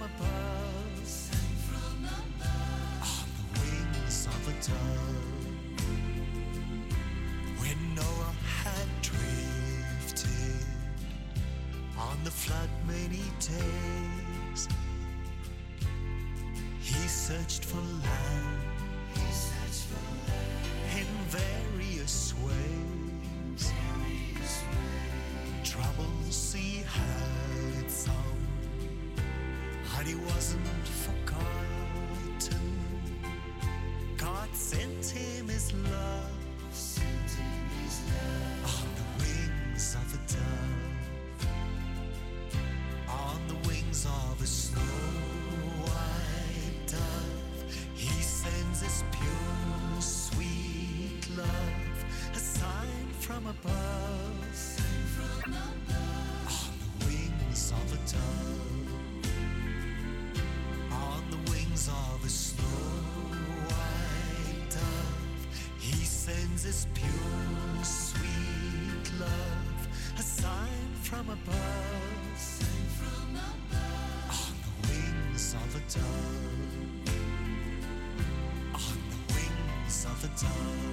above, sent from above, on the wings of a dove. When Noah had drifted on the flood many days, he searched for love. on the wings of a dove, on the wings of a dove.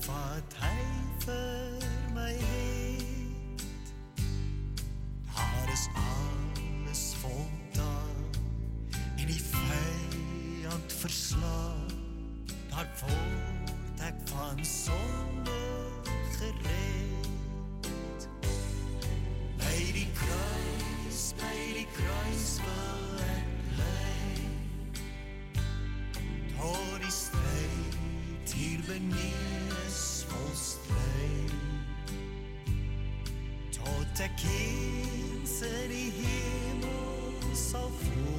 法太分 that kids and he him all.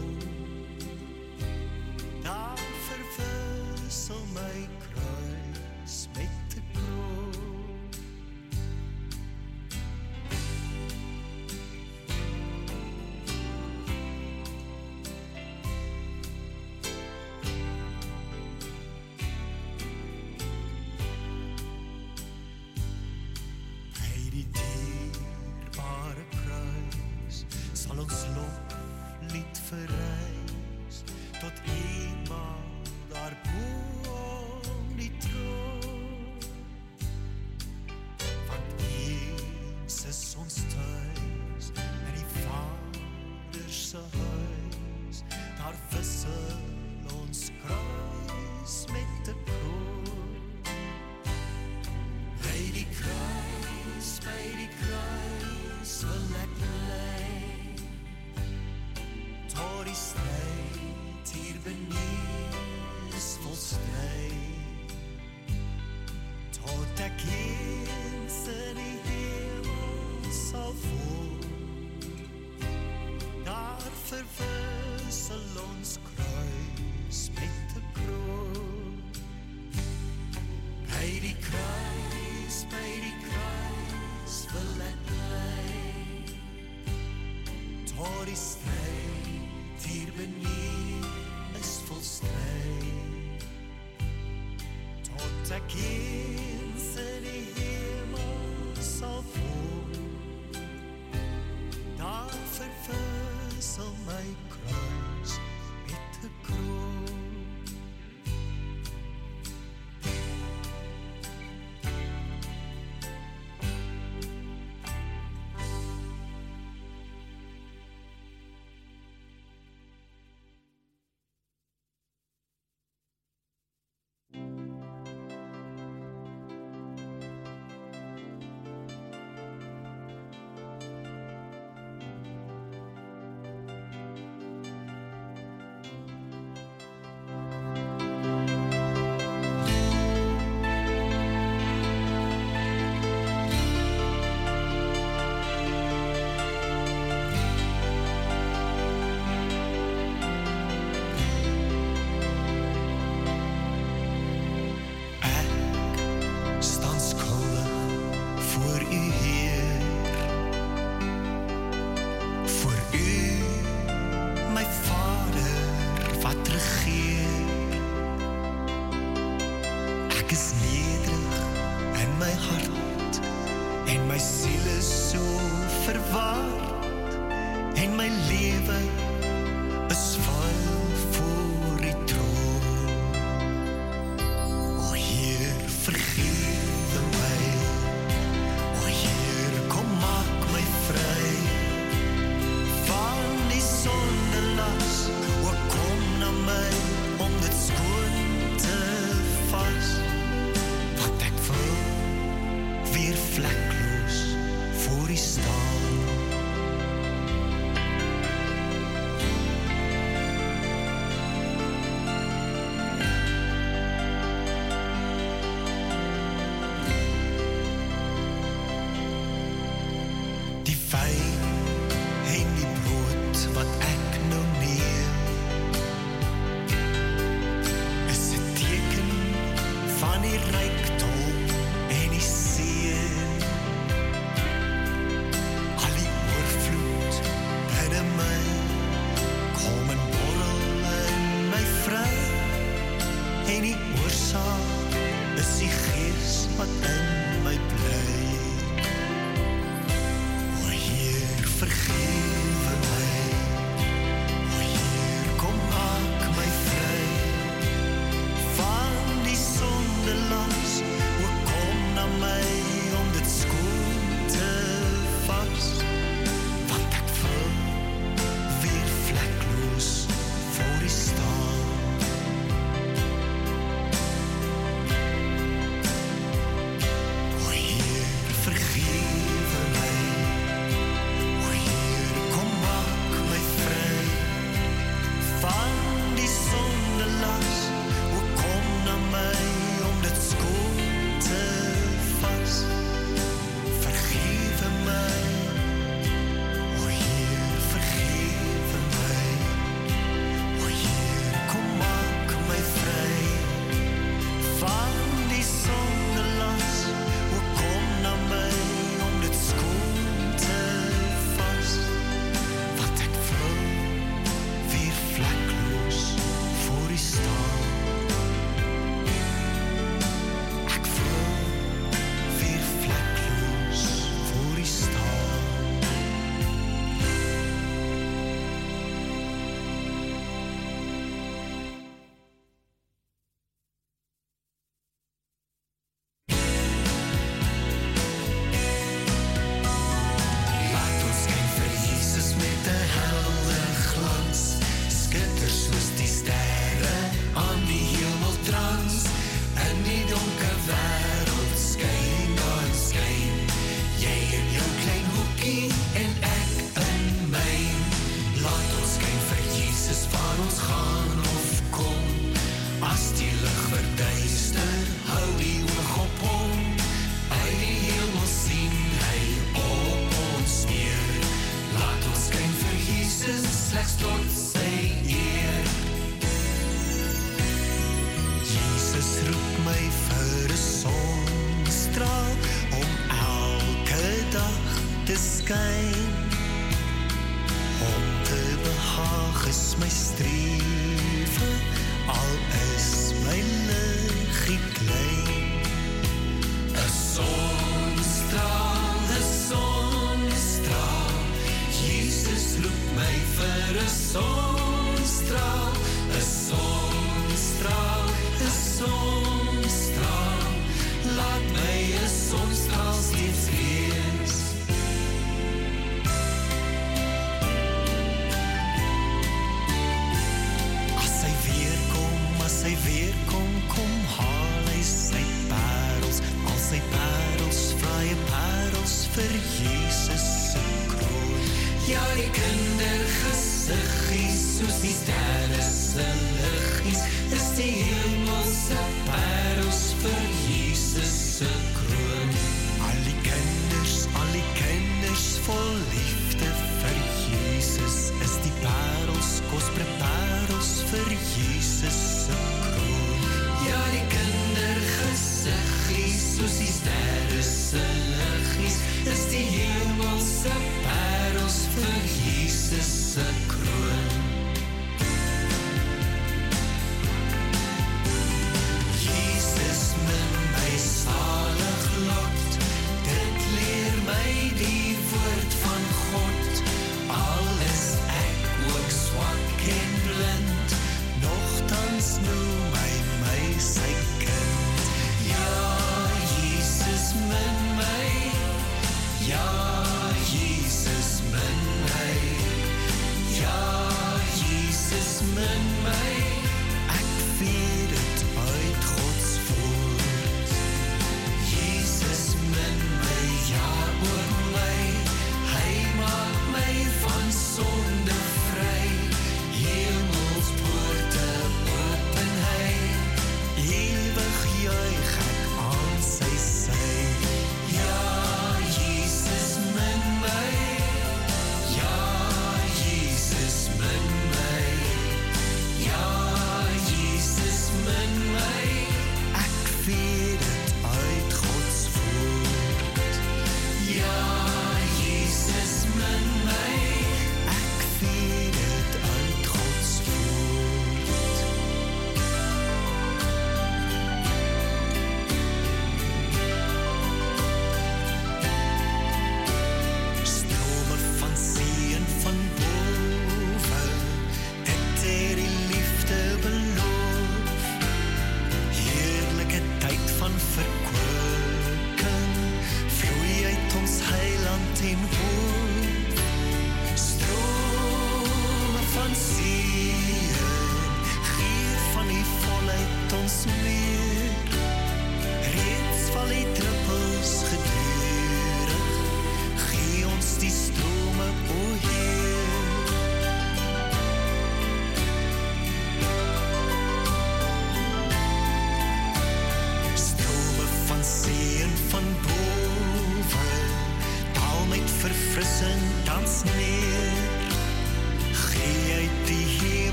good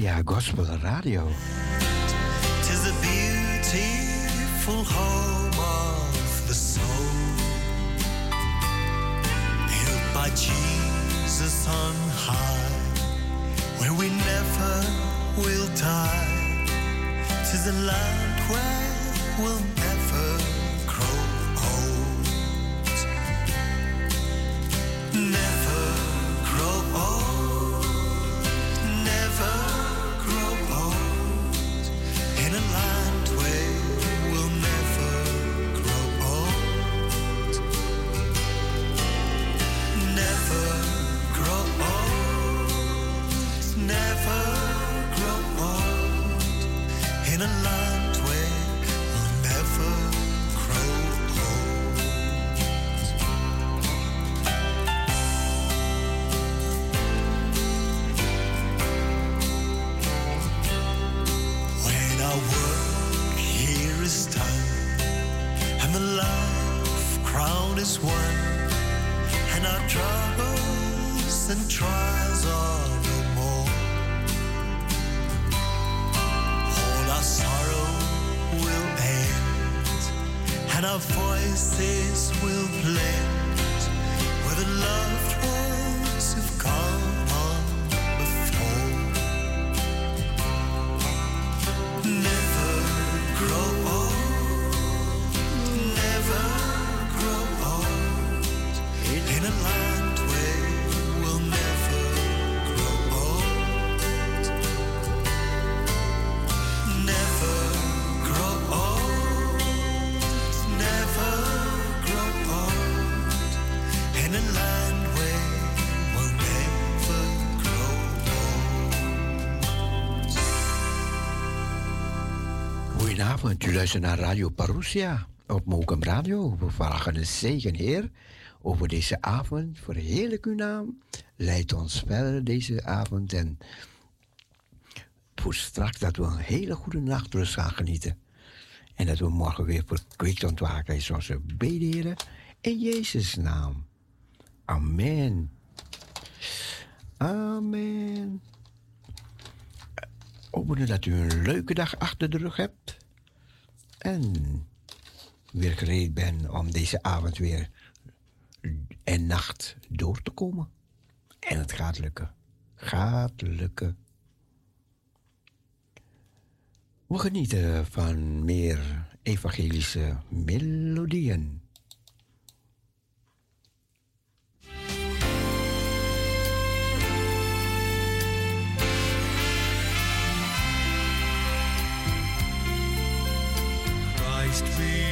Parousia Gospel Radio. Tis a beautiful home Goedenavond, u luistert naar Radio Parousia op Mokum Radio. We vragen een zegen, Heer, over deze avond. Verheerlijk uw naam. Leid ons verder deze avond. En voor straks dat we een hele goede nachtrust gaan genieten. En dat we morgen weer verkwikt ontwaken. Zoals we beden, Heer. In Jezus' naam. Amen. Amen. Hopen dat u een leuke dag achter de rug hebt. En weer gereed bent om deze avond weer en nacht door te komen. En het gaat lukken. Gaat lukken. We genieten van meer evangelische melodieën. Christ be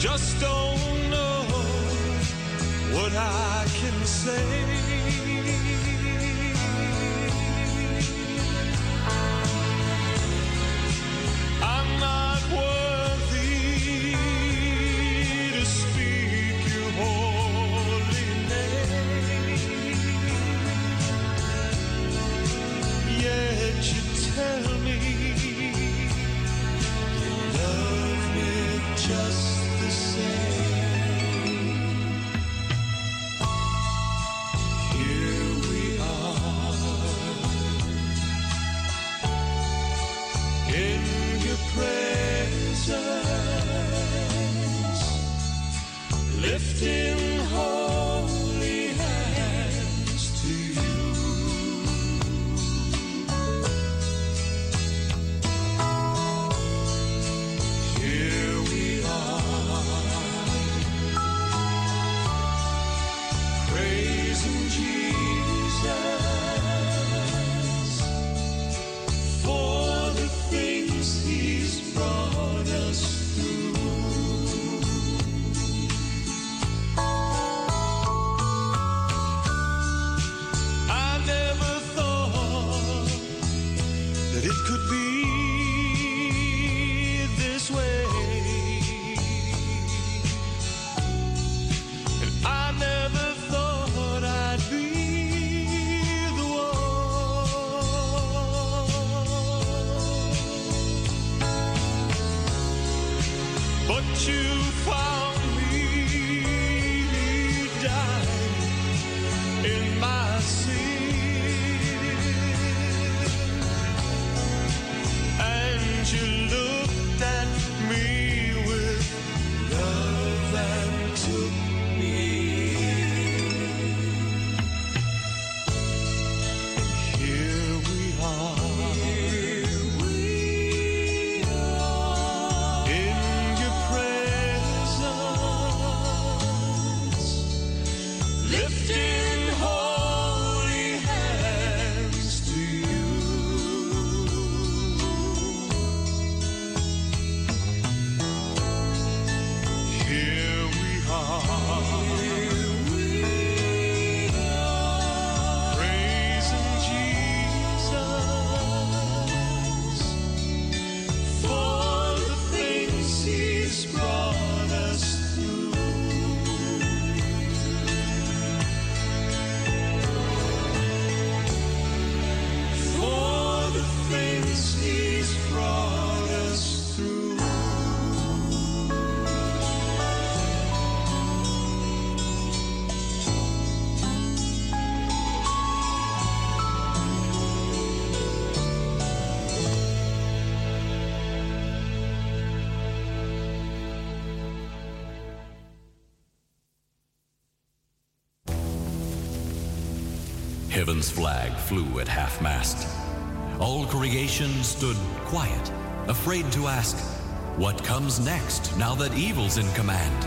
just a Lifting. Heaven's flag flew at half mast. All creation stood quiet, afraid to ask, What comes next now that evil's in command?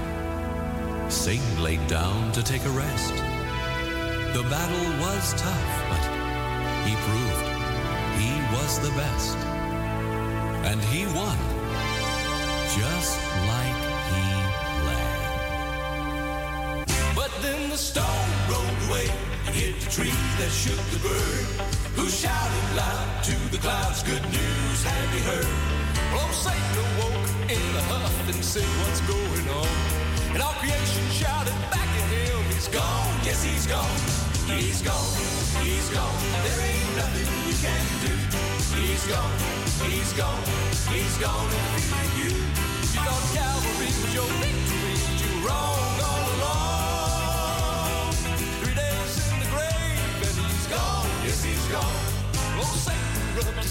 Satan laid down to take a rest. The battle was tough, but he proved he was the best. And he won, just like he planned. But then the stone rolled away hit the tree that shook the bird, who shouted loud to the clouds, "Good news have you heard?" Well, old Satan awoke in a huff and said, "What's going on?" And all creation shouted back at him, "He's gone, yes, he's gone, he's gone, he's gone. There ain't nothing you can do. He's gone, he's gone, he's gone, and you. You thought Calvary was your victory, you wrong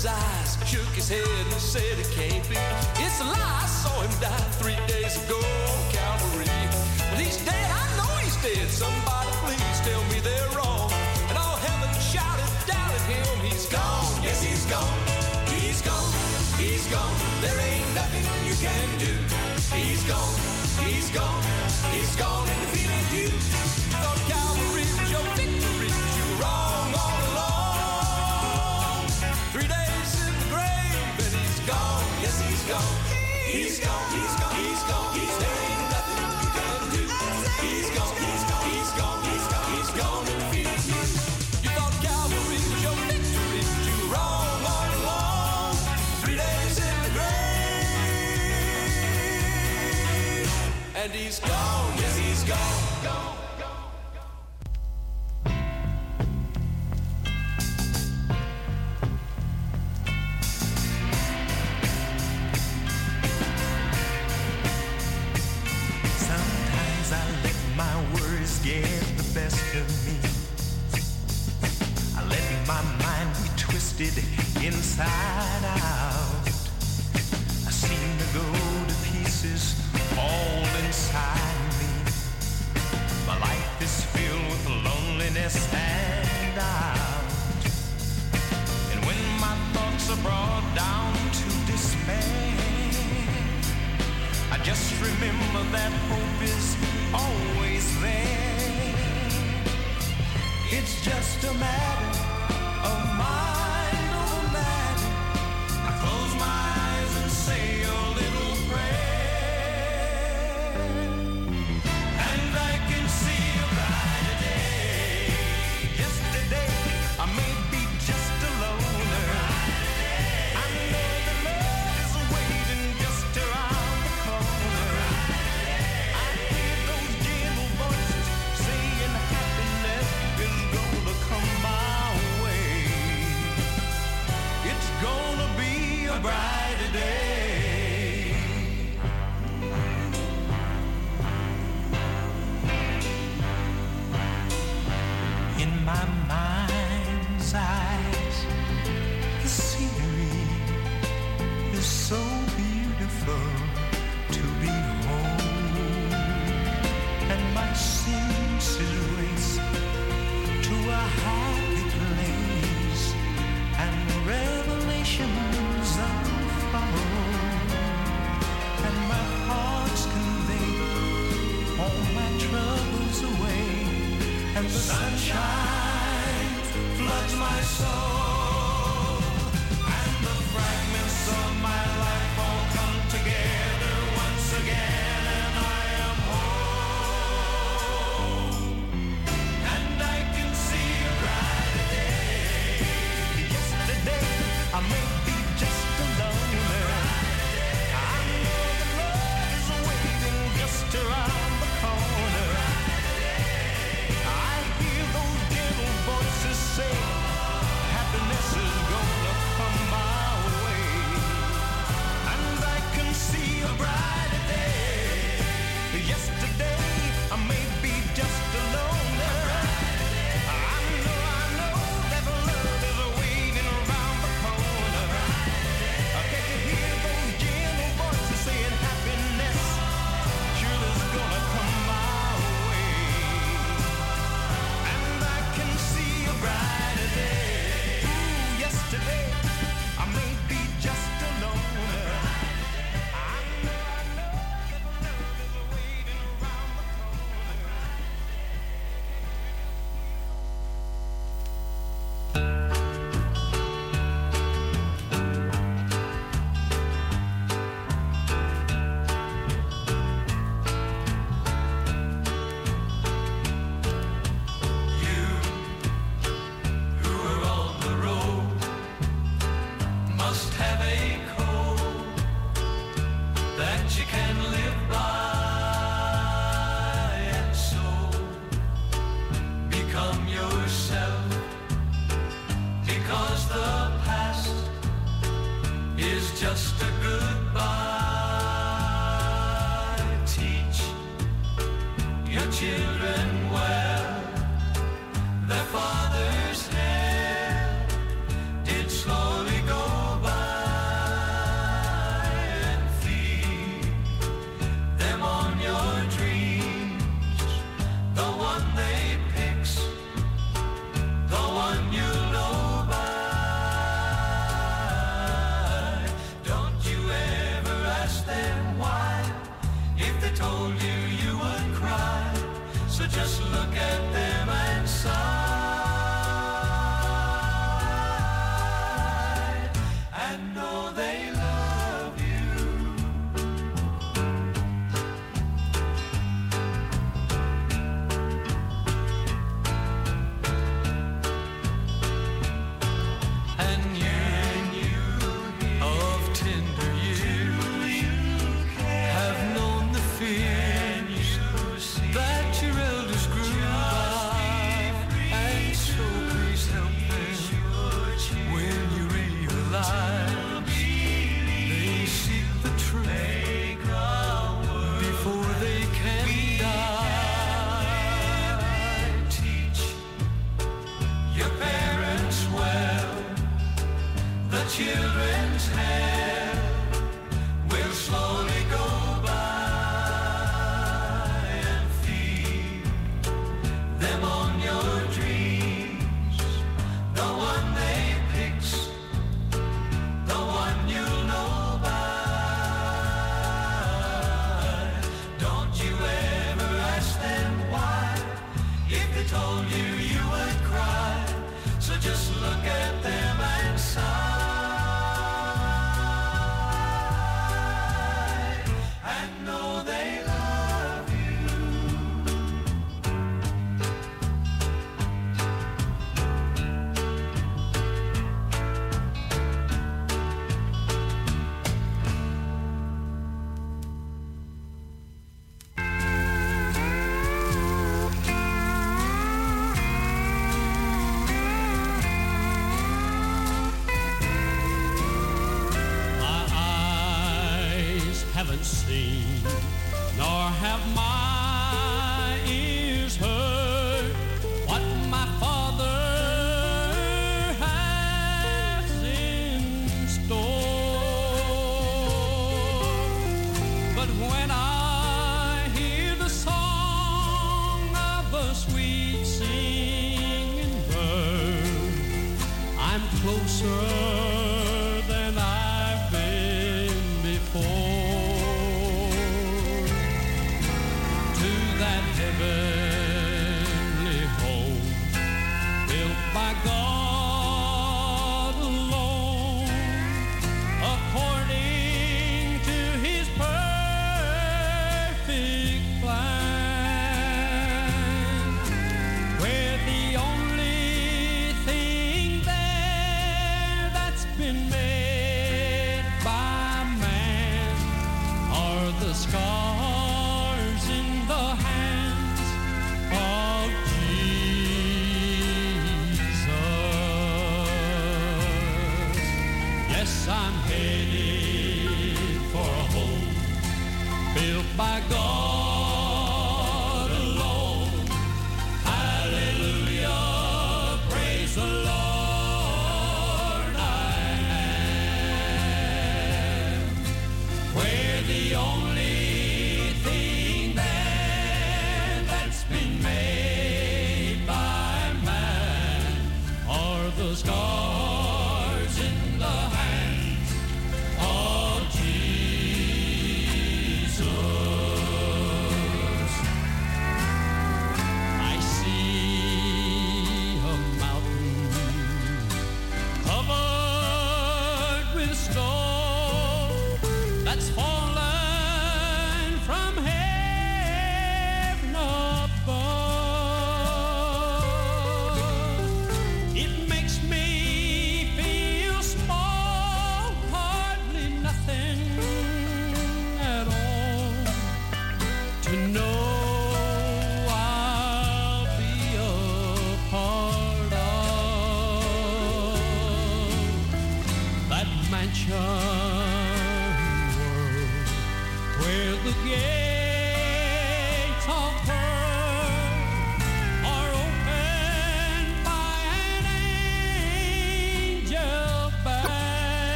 his eyes, shook his head, and said it can't be. It's a lie, I saw him die three days ago on Calvary. But he's dead, I know he's dead. Somebody please tell me they're wrong. And all heaven shouted down at him, he's gone, yes, he's gone. He's gone, he's gone. There ain't nothing you can do. He's gone, he's gone, he's gone, and defeated you. You and he's gone. Just remember that hope is always there. It's just a matter of mind. and sunshine.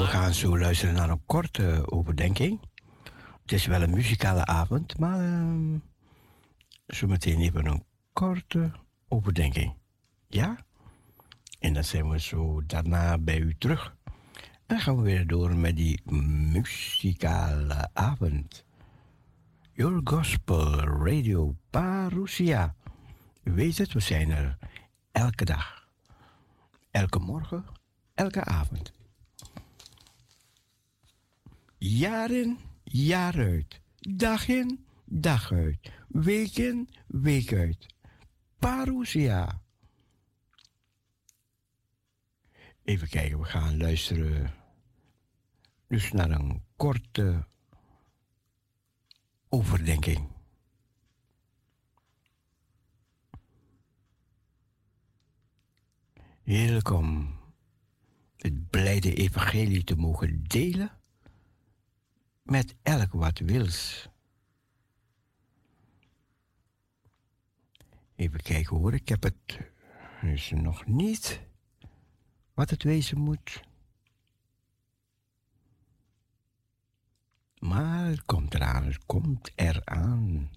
we gaan zo luisteren naar een korte overdenking. Het is wel een muzikale avond, maar uh, zo even een korte overdenking. Ja? En dan zijn we zo daarna bij u terug. En gaan we weer door met die muzikale avond. Your Gospel Radio Parousia. U weet het, we zijn er elke dag. Elke morgen, elke avond. Jaar in, jaar uit. Dag in, dag uit. Week in, week uit. Parousia. Even kijken, we gaan luisteren. Dus naar een korte overdenking. Welkom het blijde evangelie te mogen delen met elk wat wils. Even kijken hoor, ik heb het dus nog niet wat het wezen moet. Maar het komt eraan, het komt eraan.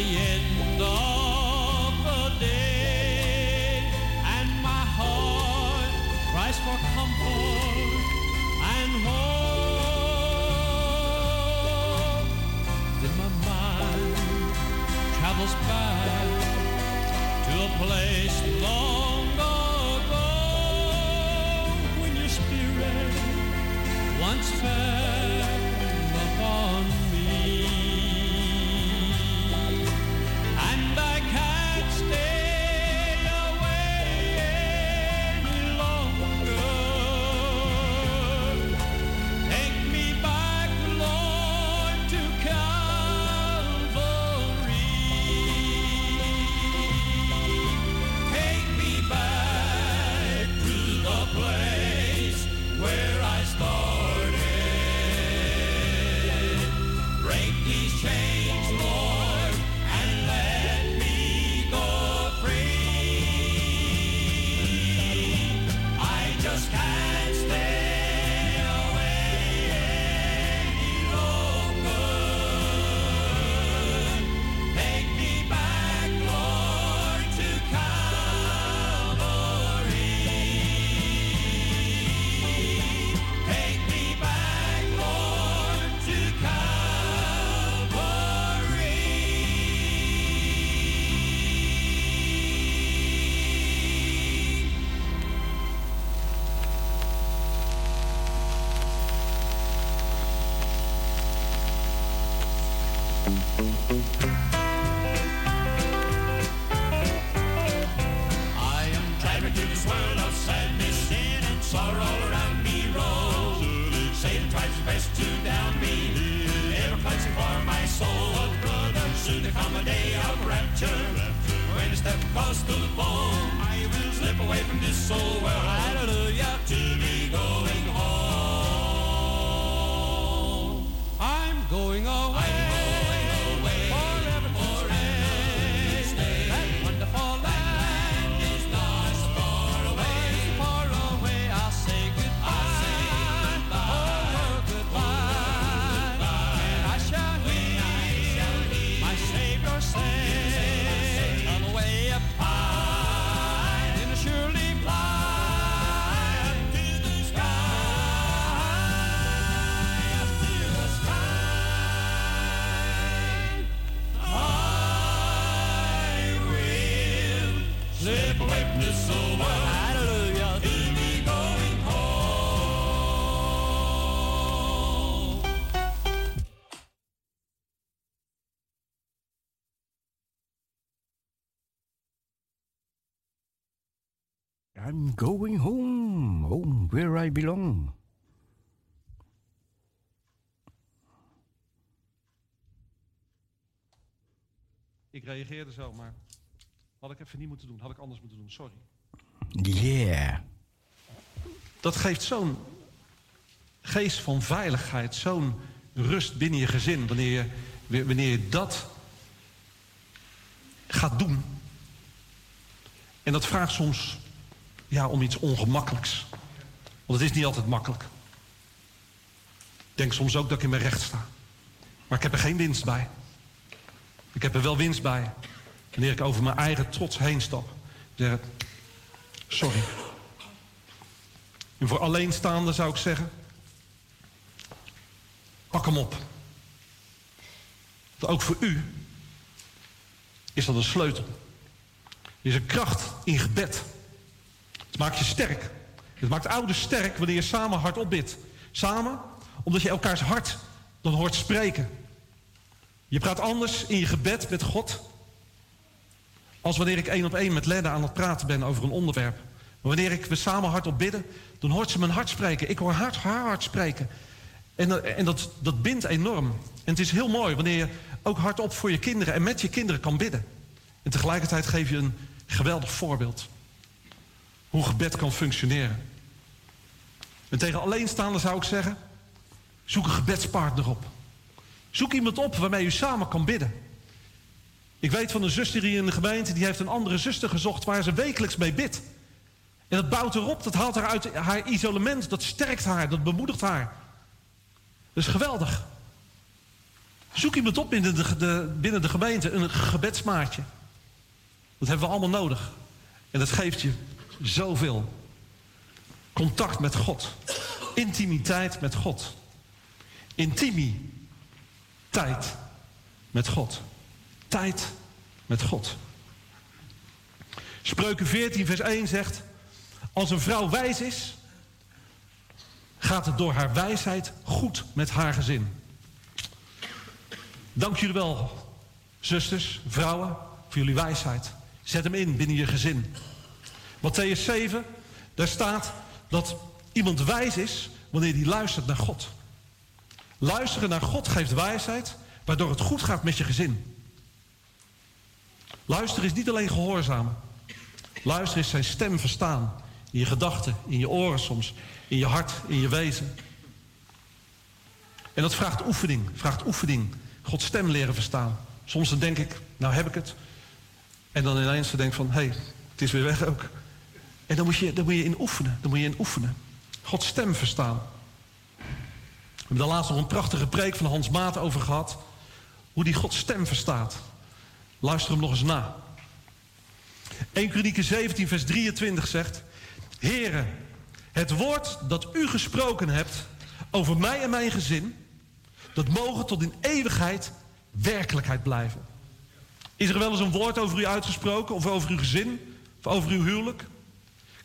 the end of the day. And my heart cries for comfort and hope. Then my mind travels back to a place long. I'm going home, home where I belong. Ik reageerde zo, maar had ik even niet moeten doen. Had ik anders moeten doen, sorry. Yeah. Dat geeft zo'n geest van veiligheid, zo'n rust binnen je gezin. Wanneer je, wanneer je dat gaat doen. En dat vraagt soms ja, om iets ongemakkelijks. Want het is niet altijd makkelijk. Ik denk soms ook dat ik in mijn recht sta. Maar ik heb er geen winst bij. Ik heb er wel winst bij. Wanneer ik over mijn eigen trots heen stap. Zeg, sorry. En voor alleenstaande zou ik zeggen... Pak hem op. ook voor u is dat een sleutel. Er is een kracht in gebed. Maakt je sterk. Het maakt ouders sterk wanneer je samen hardop bidt. Samen, omdat je elkaars hart dan hoort spreken. Je praat anders in je gebed met God... als wanneer ik één op één met Lenne aan het praten ben over een onderwerp. Maar wanneer ik we samen hardop bidden, dan hoort ze mijn hart spreken. Ik hoor haar, haar hart spreken. En, en dat, dat bindt enorm. En het is heel mooi wanneer je ook hardop voor je kinderen en met je kinderen kan bidden. En tegelijkertijd geef je een geweldig voorbeeld. Hoe gebed kan functioneren. En tegen alleenstaanden zou ik zeggen, zoek een gebedspartner op. Zoek iemand op waarmee u samen kan bidden. Ik weet van een zuster hier in de gemeente, die heeft een andere zuster gezocht waar ze wekelijks mee bidt. En dat bouwt erop, dat haalt haar uit haar isolement, dat sterkt haar, dat bemoedigt haar. Dat is geweldig. Zoek iemand op binnen de, binnen de gemeente, een gebedsmaatje. Dat hebben we allemaal nodig. En dat geeft je zoveel. Contact met God. Intimiteit met God. Intimiteit met God. Tijd met God. Spreuken 14, vers 1 zegt: Als een vrouw wijs is, gaat het door haar wijsheid goed met haar gezin. Dank jullie wel, zusters, vrouwen, voor jullie wijsheid. Zet hem in binnen je gezin. Matthäus 7, daar staat dat iemand wijs is wanneer hij luistert naar God. Luisteren naar God geeft wijsheid, waardoor het goed gaat met je gezin. Luisteren is niet alleen gehoorzamen. Luisteren is zijn stem verstaan. In je gedachten, in je oren soms, in je hart, in je wezen. En dat vraagt oefening, vraagt oefening. Gods stem leren verstaan. Soms dan denk ik, nou heb ik het. En dan ineens denk ik van, hé, hey, het is weer weg ook. En dan moet, je, dan moet je in oefenen, moet je in oefenen. Gods stem verstaan. We hebben daar laatst nog een prachtige preek van Hans Maat over gehad. Hoe die Gods stem verstaat. Luister hem nog eens na. 1 Kronieken 17 vers 23 zegt... Heren, het woord dat u gesproken hebt over mij en mijn gezin... dat mogen tot in eeuwigheid werkelijkheid blijven. Is er wel eens een woord over u uitgesproken? Of over uw gezin? Of over uw huwelijk?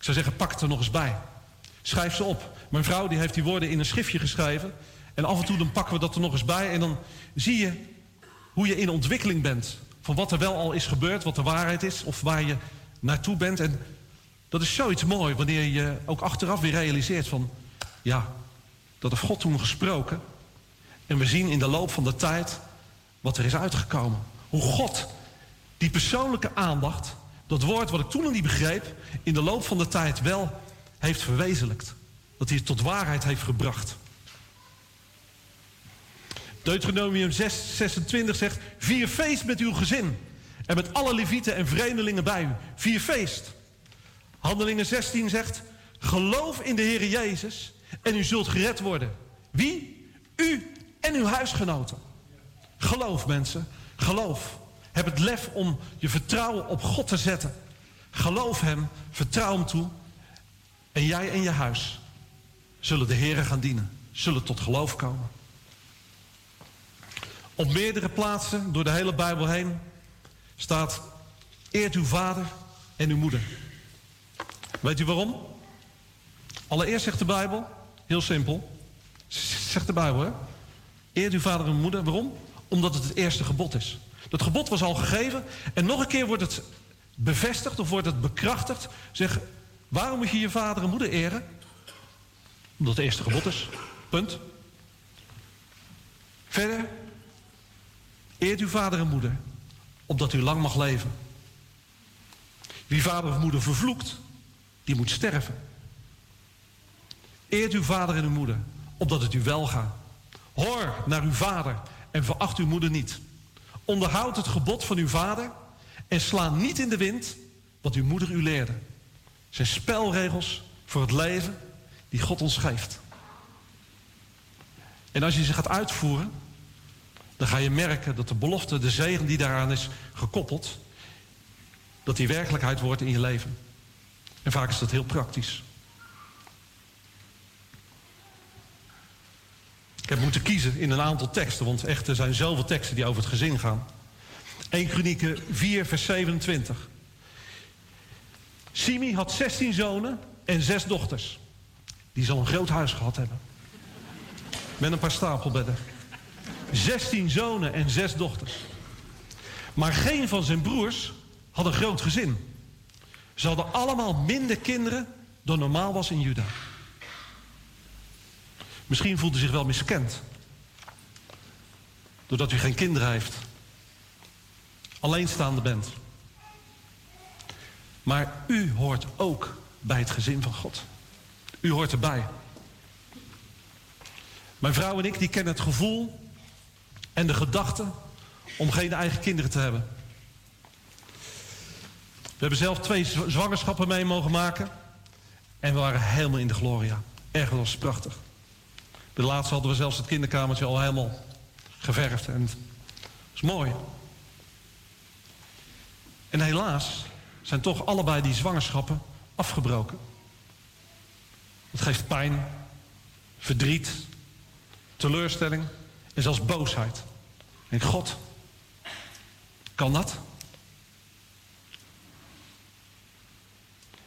Zou zeggen, pak het er nog eens bij. Schrijf ze op. Mijn vrouw die heeft die woorden in een schriftje geschreven. En af en toe dan pakken we dat er nog eens bij. En dan zie je hoe je in ontwikkeling bent. Van wat er wel al is gebeurd, wat de waarheid is. Of waar je naartoe bent. En dat is zoiets mooi wanneer je ook achteraf weer realiseert van... Ja, dat heeft God toen gesproken. En we zien in de loop van de tijd wat er is uitgekomen. Hoe God die persoonlijke aandacht, dat woord wat ik toen nog niet begreep... in de loop van de tijd wel heeft verwezenlijkt. Dat hij het tot waarheid heeft gebracht. Deuteronomium 6, 26 zegt... Vier feest met uw gezin. En met alle levieten en vreemdelingen bij u. Vier feest. Handelingen 16 zegt... Geloof in de Heer Jezus en u zult gered worden. Wie? U en uw huisgenoten. Geloof mensen, geloof. Heb het lef om je vertrouwen op God te zetten. Geloof Hem, vertrouw Hem toe. En jij en je huis zullen de Heeren gaan dienen. Zullen tot geloof komen. Op meerdere plaatsen door de hele Bijbel heen staat... Eert uw vader en uw moeder. Weet u waarom? Allereerst zegt de Bijbel, heel simpel. Zegt de Bijbel, hè? Eert uw vader en moeder. Waarom? Omdat het het eerste gebod is. Dat gebod was al gegeven en nog een keer wordt het bevestigd of wordt het bekrachtigd. Zeg, waarom moet je je vader en moeder eren? Omdat het eerste gebod is. Punt. Verder. Eert uw vader en moeder, opdat u lang mag leven. Wie vader of moeder vervloekt, die moet sterven. Eert uw vader en uw moeder, opdat het u wel gaat. Hoor naar uw vader en veracht uw moeder niet. Onderhoud het gebod van uw vader En sla niet in de wind wat uw moeder u leerde. zijn spelregels voor het leven die God ons geeft. En als je ze gaat uitvoeren, dan ga je merken dat de belofte, de zegen die daaraan is gekoppeld, dat die werkelijkheid wordt in je leven. En vaak is dat heel praktisch. Ik heb moeten kiezen in een aantal teksten, want echt, er zijn zoveel teksten die over het gezin gaan. 1 Kronieken 4, vers 27. Simi had 16 zonen en zes dochters. Die zal een groot huis gehad hebben. Met een paar stapelbedden. 16 zonen en zes dochters. Maar geen van zijn broers had een groot gezin. Ze hadden allemaal minder kinderen dan normaal was in Juda. Misschien voelt u zich wel miskend. Doordat u geen kinderen heeft. Alleenstaande bent. Maar u hoort ook bij het gezin van God. U hoort erbij. Mijn vrouw en ik die kennen het gevoel en de gedachte om geen eigen kinderen te hebben. We hebben zelf twee zwangerschappen mee mogen maken. En we waren helemaal in de gloria. Erg was prachtig. De laatste hadden we zelfs het kinderkamertje al helemaal geverfd. En het is mooi. En helaas zijn toch allebei die zwangerschappen afgebroken. Het geeft pijn, verdriet, teleurstelling en zelfs boosheid. En God, kan dat?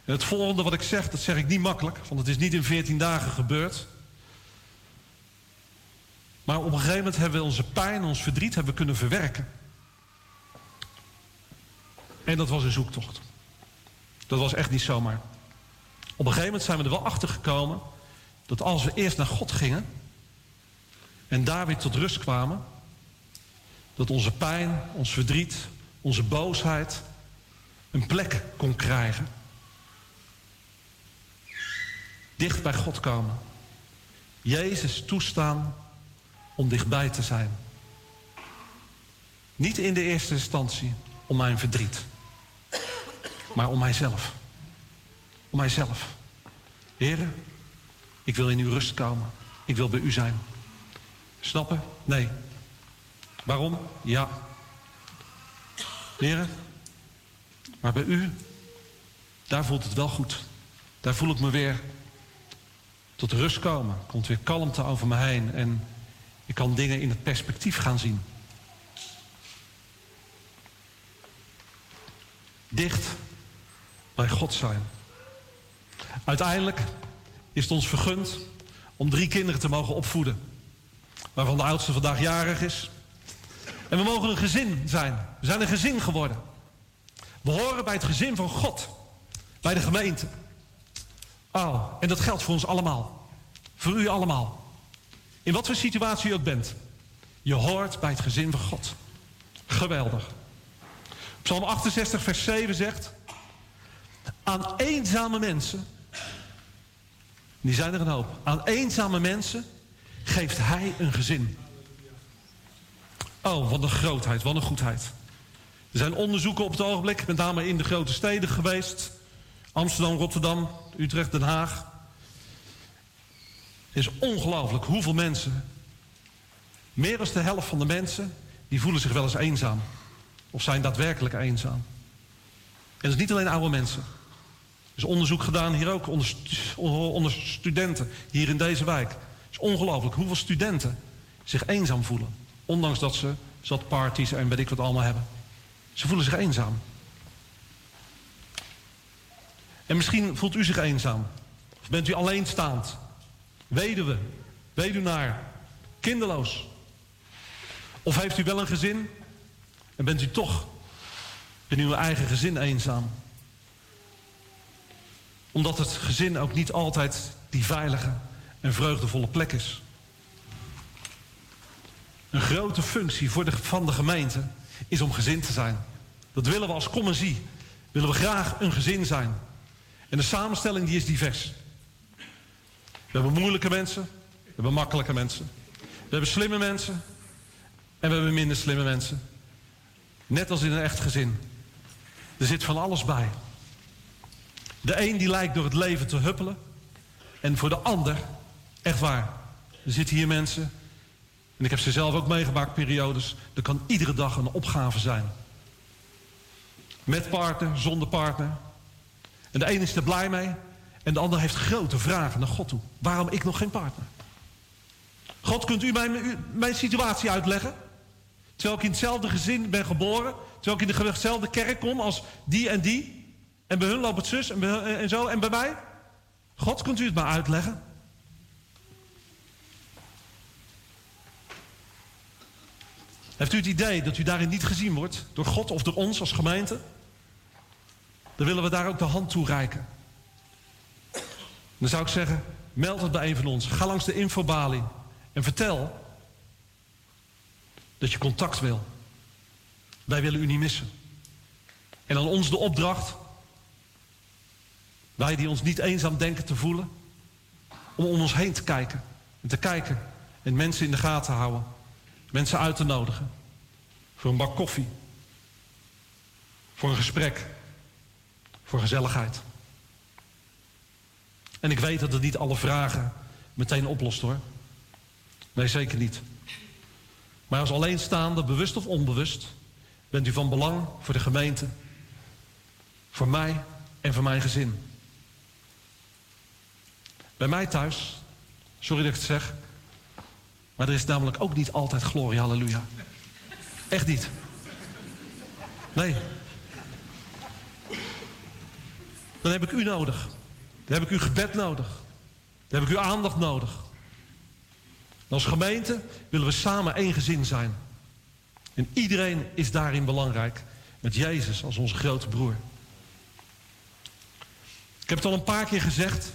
Het volgende wat ik zeg, dat zeg ik niet makkelijk, want het is niet in 14 dagen gebeurd. Maar op een gegeven moment hebben we onze pijn, ons verdriet hebben kunnen verwerken. En dat was een zoektocht. Dat was echt niet zomaar. Op een gegeven moment zijn we er wel achter gekomen dat als we eerst naar God gingen en daar weer tot rust kwamen, dat onze pijn, ons verdriet, onze boosheid een plek kon krijgen. Dicht bij God komen. Jezus toestaan om dichtbij te zijn. Niet in de eerste instantie om mijn verdriet, maar om mijzelf. Om mijzelf. Heren, ik wil in uw rust komen. Ik wil bij u zijn. Snappen? Nee. Waarom? Ja. Heren, maar bij u, daar voelt het wel goed. Daar voel ik me weer tot rust komen. Komt weer kalmte over me heen en ik kan dingen in het perspectief gaan zien. Dicht bij God zijn. Uiteindelijk is het ons vergund om drie kinderen te mogen opvoeden. Waarvan de oudste vandaag jarig is. En we mogen een gezin zijn. We zijn een gezin geworden. We horen bij het gezin van God. Bij de gemeente. Oh, en dat geldt voor ons allemaal. Voor u allemaal. In wat voor situatie u ook bent. Je hoort bij het gezin van God. Geweldig. Psalm 68, vers 7 zegt... Aan eenzame mensen... Die zijn er een hoop. Aan eenzame mensen geeft hij een gezin. Oh, wat een grootheid, wat een goedheid. Er zijn onderzoeken op het ogenblik, met name in de grote steden geweest. Amsterdam, Rotterdam, Utrecht, Den Haag. Is ongelooflijk hoeveel mensen, meer dan de helft van de mensen, die voelen zich wel eens eenzaam. Of zijn daadwerkelijk eenzaam. En dat is niet alleen oude mensen. Er is onderzoek gedaan hier ook onder, onder studenten, hier in deze wijk. Het is ongelooflijk hoeveel studenten zich eenzaam voelen. Ondanks dat ze zat parties en weet ik wat allemaal hebben. Ze voelen zich eenzaam. En misschien voelt u zich eenzaam. Of bent u alleenstaand. Weduwe, weduwnaar, kinderloos. Of heeft u wel een gezin en bent u toch in uw eigen gezin eenzaam? Omdat het gezin ook niet altijd die veilige en vreugdevolle plek is. Een grote functie voor de, van de gemeente is om gezin te zijn. Dat willen we als commissie. Willen we graag een gezin zijn. En de samenstelling die is divers. We hebben moeilijke mensen. We hebben makkelijke mensen. We hebben slimme mensen. En we hebben minder slimme mensen. Net als in een echt gezin. Er zit van alles bij. De een die lijkt door het leven te huppelen. En voor de ander, echt waar. Er zitten hier mensen, en ik heb ze zelf ook meegemaakt, periodes. Er kan iedere dag een opgave zijn. Met partner, zonder partner. En de een is er blij mee. En de ander heeft grote vragen naar God toe. Waarom ik nog geen partner? God, kunt u mijn, mijn situatie uitleggen? Terwijl ik in hetzelfde gezin ben geboren. Terwijl ik in dezelfde kerk kom als die en die. En bij hun loopt het zus en, en zo. En bij mij? God, kunt u het maar uitleggen? Heeft u het idee dat u daarin niet gezien wordt door God of door ons als gemeente? Dan willen we daar ook de hand toe reiken. Dan zou ik zeggen, meld het bij een van ons. Ga langs de infobalie en vertel dat je contact wil. Wij willen u niet missen. En aan ons de opdracht, wij die ons niet eenzaam denken te voelen, om om ons heen te kijken. En te kijken en mensen in de gaten houden. Mensen uit te nodigen. Voor een bak koffie. Voor een gesprek. Voor gezelligheid. En ik weet dat het niet alle vragen meteen oplost hoor. Nee, zeker niet. Maar als alleenstaande, bewust of onbewust, bent u van belang voor de gemeente, voor mij en voor mijn gezin. Bij mij thuis, sorry dat ik het zeg, maar er is namelijk ook niet altijd glorie, halleluja. Echt niet. Nee. Dan heb ik u nodig. Dan heb ik uw gebed nodig. Dan heb ik uw aandacht nodig. Als gemeente willen we samen één gezin zijn. En iedereen is daarin belangrijk. Met Jezus als onze grote broer. Ik heb het al een paar keer gezegd.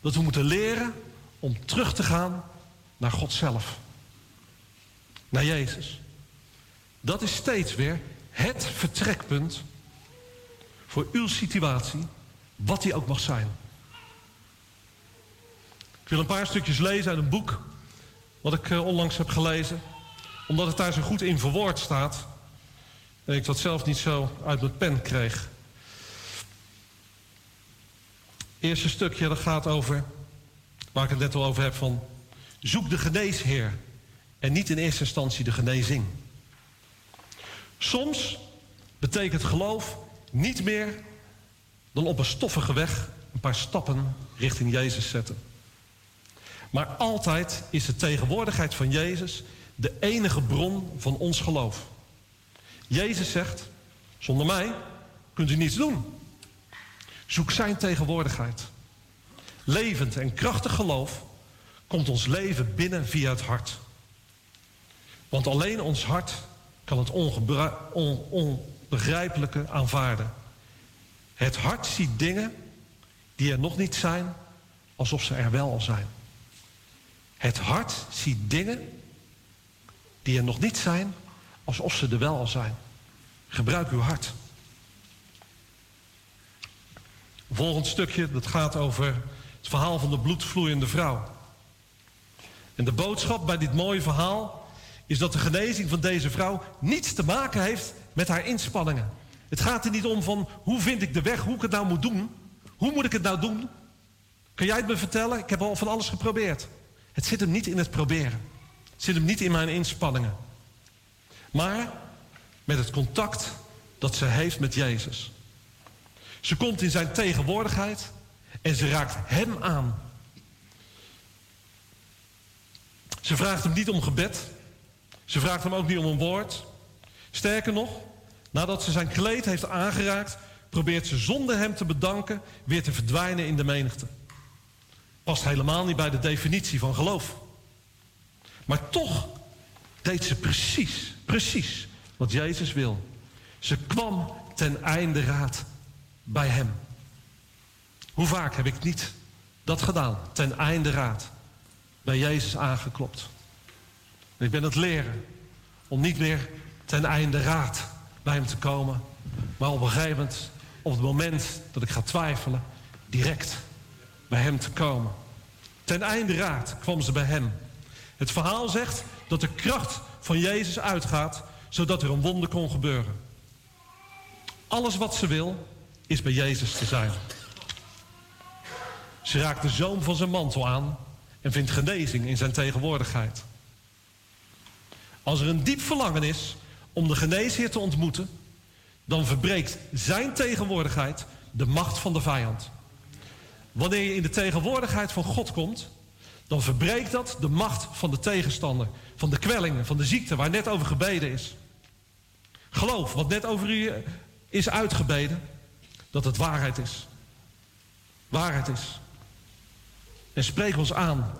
Dat we moeten leren om terug te gaan naar God zelf. Naar Jezus. Dat is steeds weer het vertrekpunt voor uw situatie, wat die ook mag zijn. Ik wil een paar stukjes lezen uit een boek wat ik eh, onlangs heb gelezen, omdat het daar zo goed in verwoord staat en ik dat zelf niet zo uit mijn pen kreeg. Eerste stukje dat gaat over, waar ik het net al over heb, van zoek de geneesheer en niet in eerste instantie de genezing. Soms betekent geloof niet meer dan op een stoffige weg een paar stappen richting Jezus zetten. Maar altijd is de tegenwoordigheid van Jezus de enige bron van ons geloof. Jezus zegt, zonder mij kunt u niets doen. Zoek zijn tegenwoordigheid. Levend en krachtig geloof komt ons leven binnen via het hart. Want alleen ons hart kan het onbegrijpelijke aanvaarden. Het hart ziet dingen die er nog niet zijn, alsof ze er wel al zijn. Het hart ziet dingen die er nog niet zijn, alsof ze er wel al zijn. Gebruik uw hart. Volgend stukje, dat gaat over het verhaal van de bloedvloeiende vrouw. En de boodschap bij dit mooie verhaal is dat de genezing van deze vrouw niets te maken heeft met haar inspanningen. Het gaat er niet om van hoe vind ik de weg, hoe ik het nou moet doen. Hoe moet ik het nou doen? Kan jij het me vertellen? Ik heb al van alles geprobeerd. Het zit hem niet in het proberen. Het zit hem niet in mijn inspanningen. Maar met het contact dat ze heeft met Jezus. Ze komt in zijn tegenwoordigheid en ze raakt hem aan. Ze vraagt hem niet om gebed. Ze vraagt hem ook niet om een woord. Sterker nog, nadat ze zijn kleed heeft aangeraakt, probeert ze zonder hem te bedanken weer te verdwijnen in de menigte. Past helemaal niet bij de definitie van geloof. Maar toch deed ze precies, precies wat Jezus wil. Ze kwam ten einde raad bij hem. Hoe vaak heb ik niet dat gedaan? Ten einde raad. Bij Jezus aangeklopt. Ik ben het leren om niet meer ten einde raad bij hem te komen. Maar op een gegeven moment, op het moment dat ik ga twijfelen, direct bij hem te komen. Ten einde raad kwam ze bij hem. Het verhaal zegt dat de kracht van Jezus uitgaat, zodat er een wonder kon gebeuren. Alles wat ze wil, is bij Jezus te zijn. Ze raakt de zoom van zijn mantel aan en vindt genezing in zijn tegenwoordigheid. Als er een diep verlangen is om de geneesheer te ontmoeten, dan verbreekt zijn tegenwoordigheid de macht van de vijand. Wanneer je in de tegenwoordigheid van God komt, dan verbreekt dat de macht van de tegenstander, van de kwellingen, van de ziekte waar net over gebeden is. Geloof wat net over u is uitgebeden, dat het waarheid is. Waarheid is. En spreek ons aan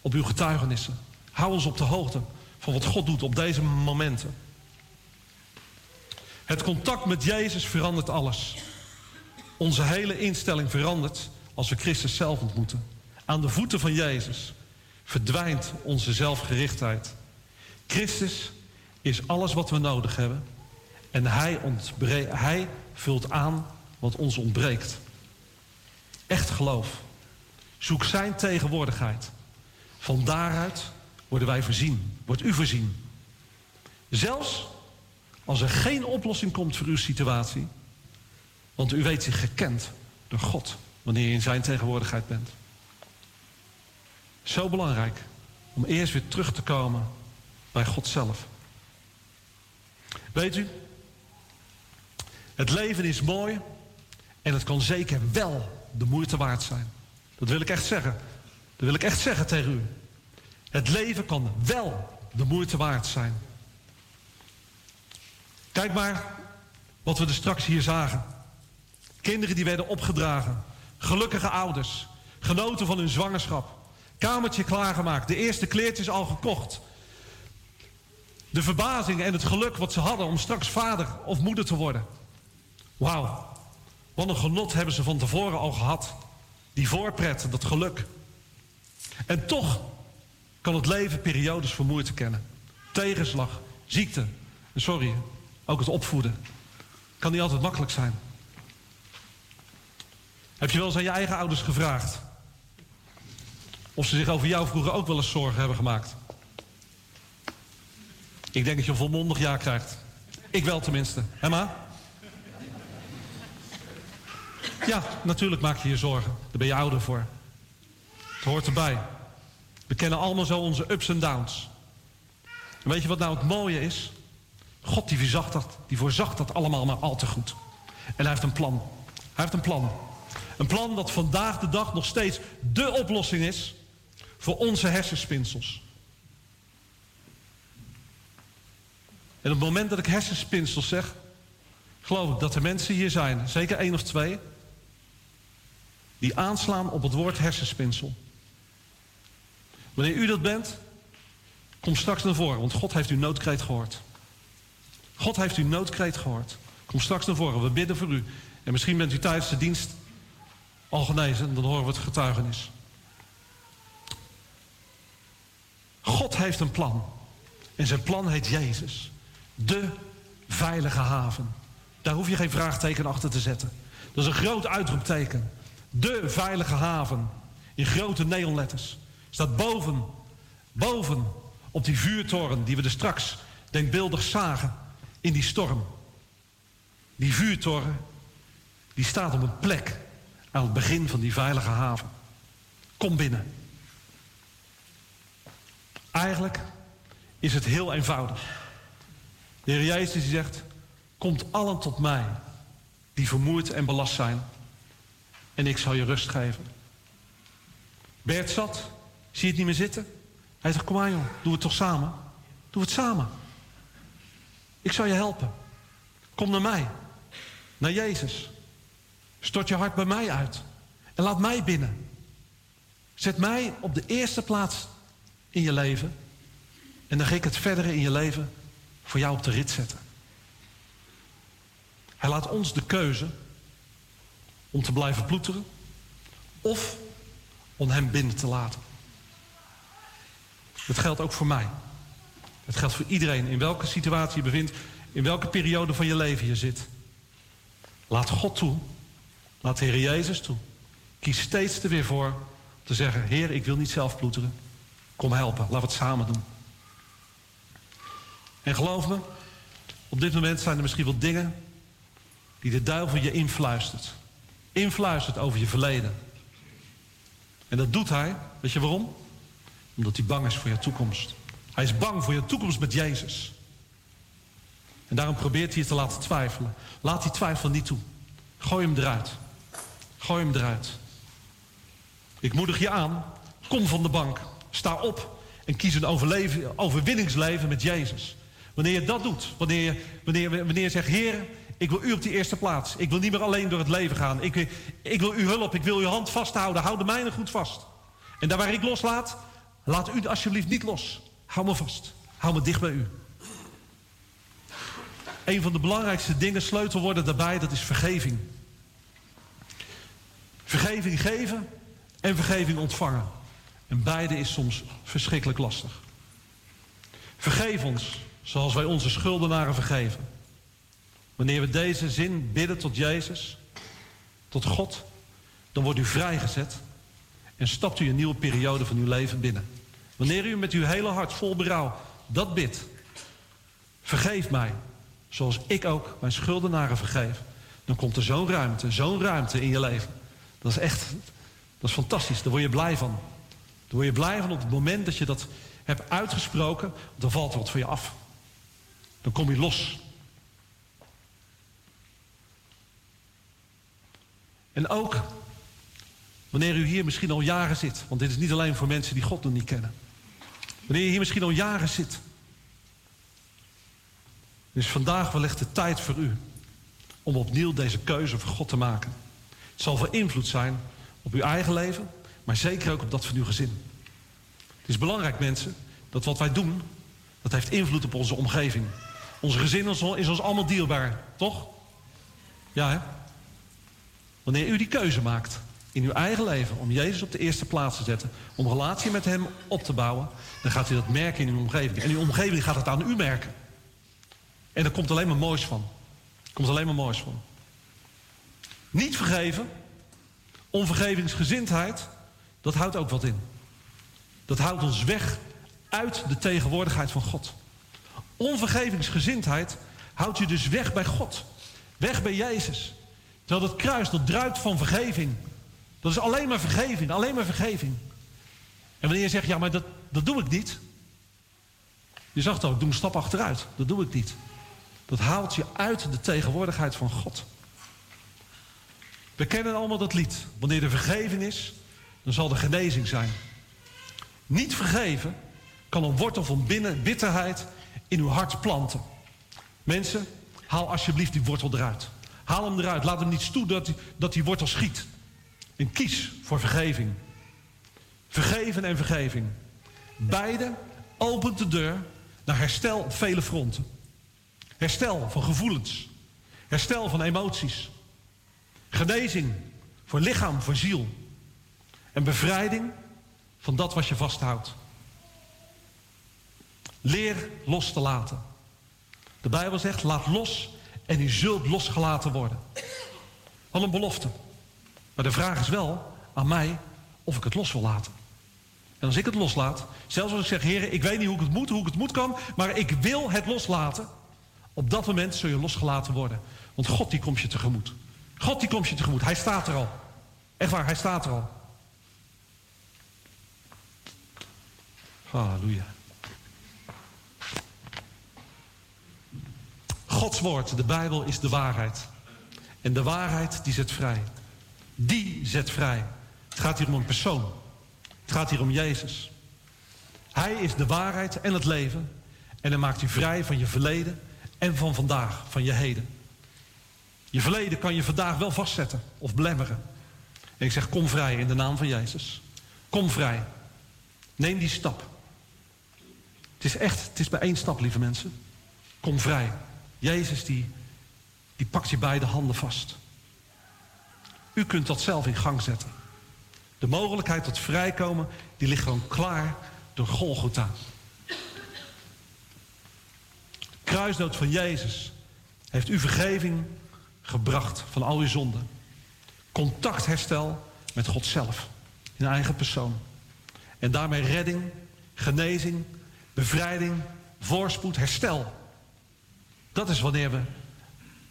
op uw getuigenissen. Hou ons op de hoogte van wat God doet op deze momenten. Het contact met Jezus verandert alles. Onze hele instelling verandert als we Christus zelf ontmoeten. Aan de voeten van Jezus verdwijnt onze zelfgerichtheid. Christus is alles wat we nodig hebben. En hij, hij vult aan wat ons ontbreekt. Echt geloof. Zoek zijn tegenwoordigheid. Van daaruit worden wij voorzien. Wordt u voorzien. Zelfs als er geen oplossing komt voor uw situatie. Want u weet zich gekend door God wanneer je in zijn tegenwoordigheid bent. Zo belangrijk om eerst weer terug te komen bij God zelf. Weet u, het leven is mooi en het kan zeker wel de moeite waard zijn. Dat wil ik echt zeggen. Dat wil ik echt zeggen tegen u. Het leven kan wel de moeite waard zijn. Kijk maar wat we er straks hier zagen. Kinderen die werden opgedragen. Gelukkige ouders. Genoten van hun zwangerschap. Kamertje klaargemaakt. De eerste kleertjes al gekocht. De verbazing en het geluk wat ze hadden om straks vader of moeder te worden. Wauw. Wat een genot hebben ze van tevoren al gehad. Die voorpret, dat geluk. En toch kan het leven periodes van moeite kennen. Tegenslag, ziekte. Sorry, ook het opvoeden. Kan niet altijd makkelijk zijn. Heb je wel eens aan je eigen ouders gevraagd? Of ze zich over jou vroeger ook wel eens zorgen hebben gemaakt? Ik denk dat je een volmondig ja krijgt. Ik wel tenminste. Emma? Ja, natuurlijk maak je je zorgen. Daar ben je ouder voor. Het hoort erbij. We kennen allemaal zo onze ups en downs. Weet je wat nou het mooie is? God die voorzag dat, die dat allemaal maar al te goed. En hij heeft een plan. Hij heeft een plan. Een plan dat vandaag de dag nog steeds dé oplossing is voor onze hersenspinsels. En op het moment dat ik hersenspinsels zeg, geloof ik dat er mensen hier zijn, zeker één of twee, die aanslaan op het woord hersenspinsel. Wanneer u dat bent, kom straks naar voren, want God heeft uw noodkreet gehoord. God heeft uw noodkreet gehoord. Kom straks naar voren, we bidden voor u. En misschien bent u tijdens de dienst al genezen, en dan horen we het getuigenis. God heeft een plan. En zijn plan heet Jezus. De veilige haven. Daar hoef je geen vraagteken achter te zetten. Dat is een groot uitroepteken. De veilige haven. In grote neonletters. Staat boven, boven op die vuurtoren die we er straks denkbeeldig zagen in die storm. Die vuurtoren, die staat op een plek aan het begin van die veilige haven. Kom binnen. Eigenlijk is het heel eenvoudig. De Heer Jezus zegt, komt allen tot mij die vermoeid en belast zijn en ik zal je rust geven. Bert zat, zie je het niet meer zitten? Hij zegt, kom aan joh, doe het toch samen? Doe het samen. Ik zal je helpen. Kom naar mij. Naar Jezus. Stort je hart bij mij uit. En laat mij binnen. Zet mij op de eerste plaats in je leven. En dan ga ik het verdere in je leven voor jou op de rit zetten. Hij laat ons de keuze om te blijven ploeteren of om hem binnen te laten. Dat geldt ook voor mij. Het geldt voor iedereen, in welke situatie je bevindt, in welke periode van je leven je zit. Laat God toe, laat de Heer Jezus toe. Kies steeds er weer voor te zeggen, Heer, ik wil niet zelf ploeteren. Kom helpen, laten we het samen doen. En geloof me, op dit moment zijn er misschien wel dingen die de duivel je influistert. Influistert over je verleden. En dat doet hij, weet je waarom? Omdat hij bang is voor je toekomst. Hij is bang voor je toekomst met Jezus. En daarom probeert hij je te laten twijfelen. Laat die twijfel niet toe. Gooi hem eruit. Gooi hem eruit. Ik moedig je aan. Kom van de bank. Sta op. En kies een overwinningsleven met Jezus. Wanneer je dat doet. Wanneer je, wanneer, wanneer je zegt, Heer, ik wil u op die eerste plaats. Ik wil niet meer alleen door het leven gaan. Ik, ik wil uw hulp. Ik wil uw hand vasthouden. Houd de mijne goed vast. En daar waar ik loslaat, laat u alsjeblieft niet los. Hou me vast. Hou me dicht bij u. Een van de belangrijkste dingen, sleutelwoorden daarbij, dat is vergeving. Vergeving geven en vergeving ontvangen. En beide is soms verschrikkelijk lastig. Vergeef ons zoals wij onze schuldenaren vergeven. Wanneer we deze zin bidden tot Jezus, tot God, dan wordt u vrijgezet en stapt u een nieuwe periode van uw leven binnen. Wanneer u met uw hele hart vol berouw dat bidt, vergeef mij, zoals ik ook mijn schuldenaren vergeef, dan komt er zo'n ruimte, zo'n ruimte in je leven. Dat is echt, dat is fantastisch, daar word je blij van. Daar word je blij van op het moment dat je dat hebt uitgesproken, dan valt er wat voor je af. Dan kom je los. En ook wanneer u hier misschien al jaren zit, want dit is niet alleen voor mensen die God nog niet kennen. Wanneer je hier misschien al jaren zit, is vandaag wellicht de tijd voor u om opnieuw deze keuze voor God te maken. Het zal van invloed zijn op uw eigen leven, maar zeker ook op dat van uw gezin. Het is belangrijk, mensen, dat wat wij doen, dat heeft invloed op onze omgeving. Onze gezin is ons allemaal dierbaar, toch? Ja, hè? Wanneer u die keuze maakt in uw eigen leven om Jezus op de eerste plaats te zetten, om relatie met Hem op te bouwen, dan gaat u dat merken in uw omgeving. En uw omgeving gaat het aan u merken. En er komt alleen maar moois van. Er komt alleen maar moois van. Niet vergeven, onvergevingsgezindheid, dat houdt ook wat in. Dat houdt ons weg uit de tegenwoordigheid van God. Onvergevingsgezindheid houdt je dus weg bij God. Weg bij Jezus. Terwijl dat kruis, dat druipt van vergeving. Dat is alleen maar vergeving, alleen maar vergeving. En wanneer je zegt, ja, maar dat, dat doe ik niet. Je zag het ook, doe een stap achteruit. Dat doe ik niet. Dat haalt je uit de tegenwoordigheid van God. We kennen allemaal dat lied. Wanneer er vergeving is, dan zal er genezing zijn. Niet vergeven kan een wortel van binnen, bitterheid in uw hart planten. Mensen, haal alsjeblieft die wortel eruit. Haal hem eruit. Laat hem niet toe dat, dat die wortel schiet. En kies voor vergeving. Vergeven en vergeving. Beide opent de deur naar herstel op vele fronten. Herstel van gevoelens. Herstel van emoties. Genezing voor lichaam, voor ziel. En bevrijding van dat wat je vasthoudt. Leer los te laten. De Bijbel zegt, laat los en u zult losgelaten worden. Wat een belofte. Maar de vraag is wel aan mij of ik het los wil laten. En als ik het loslaat, zelfs als ik zeg, heren, ik weet niet hoe ik het moet, hoe ik het moet kan, maar ik wil het loslaten. Op dat moment zul je losgelaten worden. Want God die komt je tegemoet. God die komt je tegemoet. Hij staat er al. Echt waar, hij staat er al. Halleluja. Gods woord, de Bijbel, is de waarheid. En de waarheid die zet vrij. Die zet vrij. Het gaat hier om een persoon. Het gaat hier om Jezus. Hij is de waarheid en het leven. En hij maakt u vrij van je verleden en van vandaag, van je heden. Je verleden kan je vandaag wel vastzetten of belemmeren. En ik zeg, kom vrij in de naam van Jezus. Kom vrij. Neem die stap. Het is echt, het is bij één stap, lieve mensen. Kom vrij. Jezus die, die pakt je beide handen vast. U kunt dat zelf in gang zetten. De mogelijkheid tot vrijkomen, die ligt gewoon klaar door Golgotha. De kruisdood van Jezus heeft u vergeving gebracht van al uw zonden. Contactherstel met God zelf, in eigen persoon. En daarmee redding, genezing, bevrijding, voorspoed, herstel. Dat is wanneer we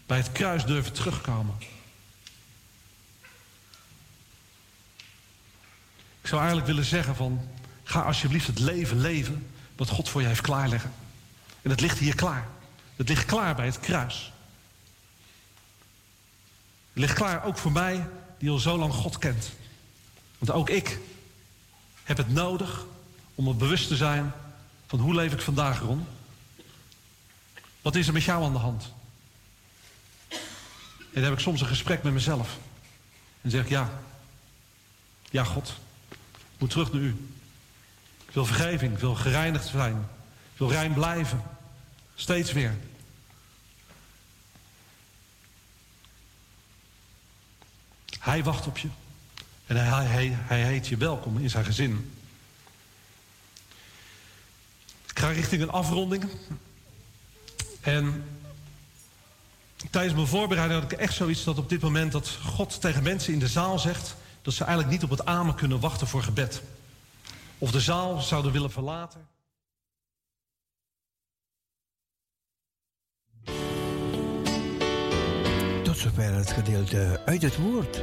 bij het kruis durven terugkomen. Ik zou eigenlijk willen zeggen van, ga alsjeblieft het leven leven wat God voor je heeft klaarleggen. En het ligt hier klaar. Het ligt klaar bij het kruis. Het ligt klaar ook voor mij die al zo lang God kent. Want ook ik heb het nodig om me bewust te zijn van hoe leef ik vandaag rond. Wat is er met jou aan de hand? En dan heb ik soms een gesprek met mezelf. En zeg ik, ja, ja God, moet terug naar u. Ik wil vergeving, ik wil gereinigd zijn. Ik wil rein blijven. Steeds weer. Hij wacht op je. En hij, hij, hij heet je welkom in zijn gezin. Ik ga richting een afronding. En tijdens mijn voorbereiding had ik echt zoiets dat op dit moment dat God tegen mensen in de zaal zegt dat ze eigenlijk niet op het amen kunnen wachten voor gebed. Of de zaal zouden willen verlaten. Tot zover het gedeelte uit het woord.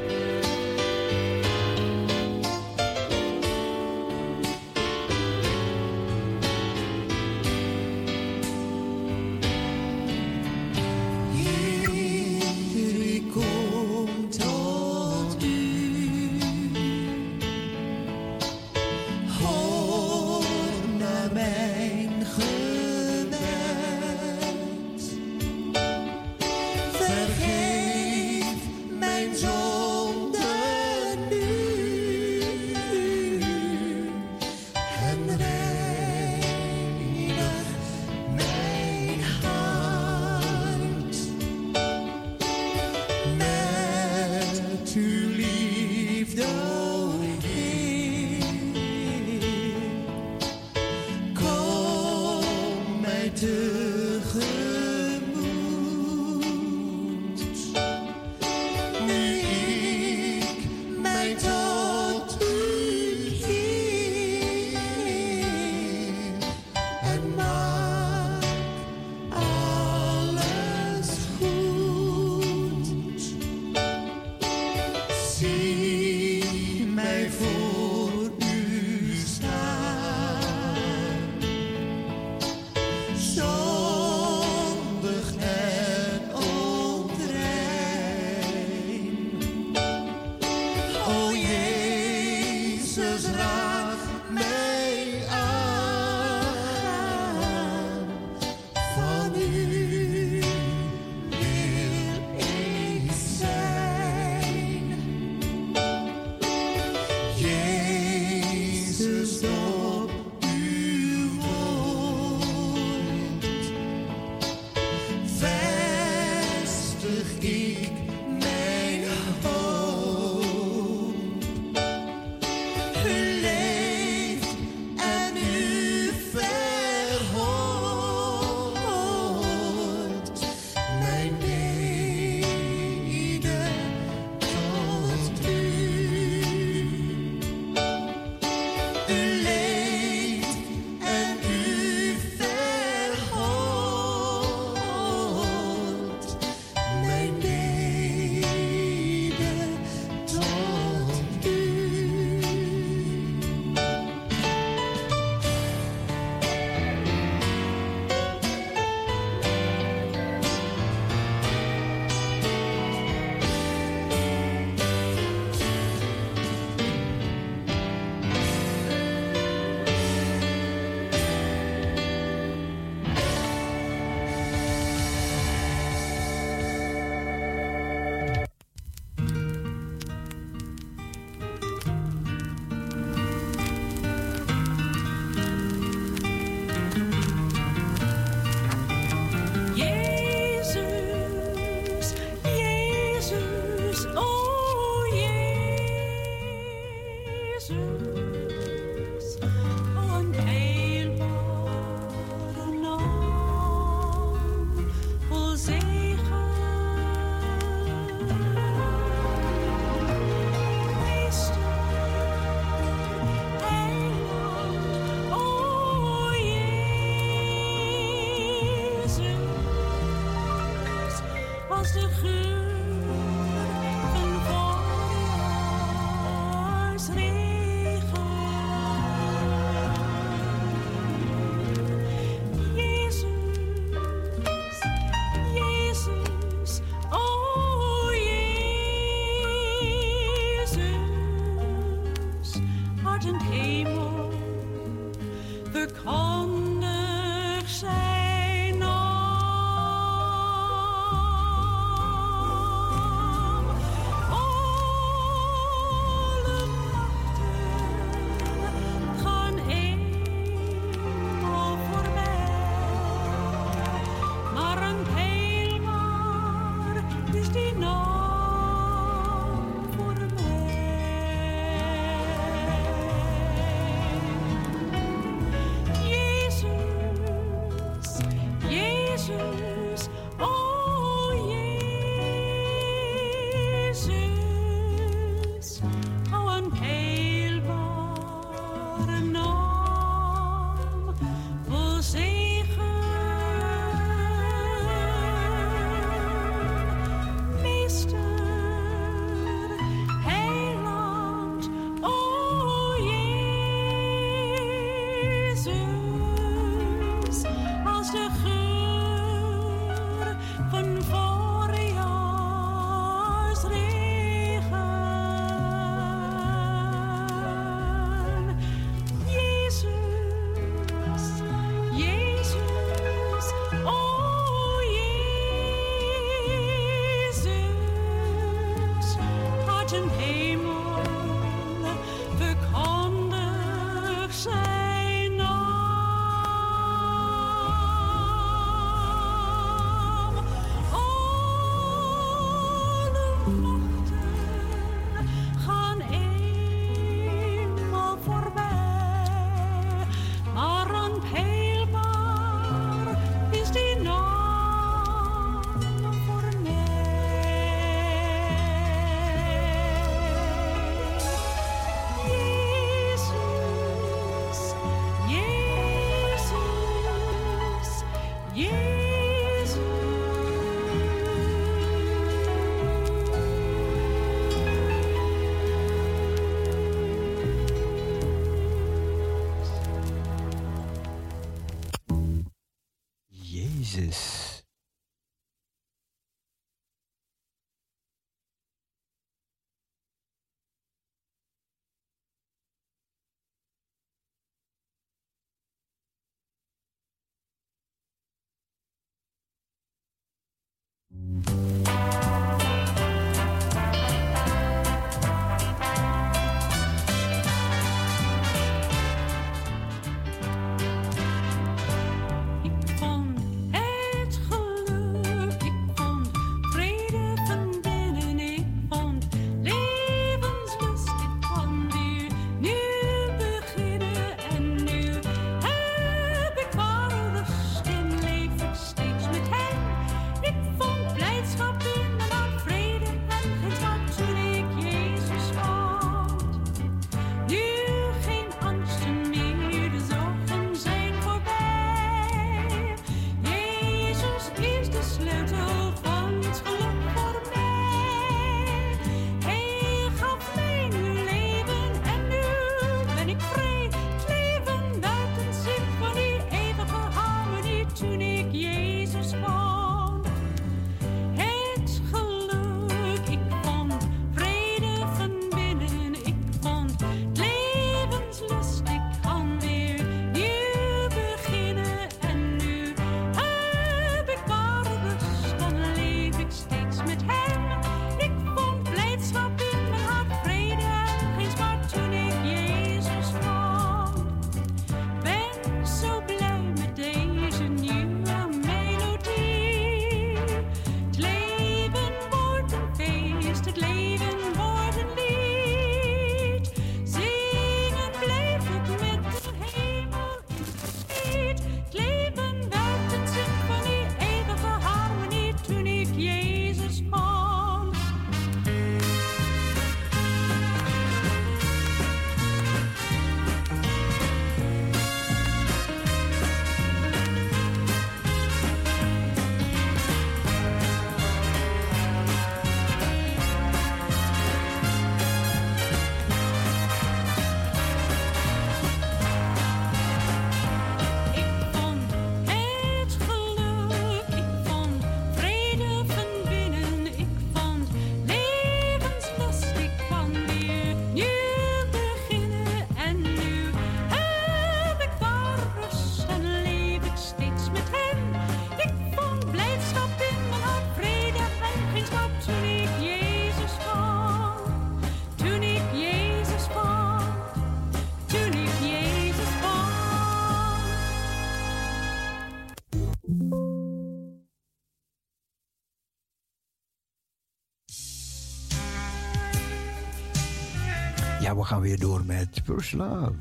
We gaan weer door met First Love.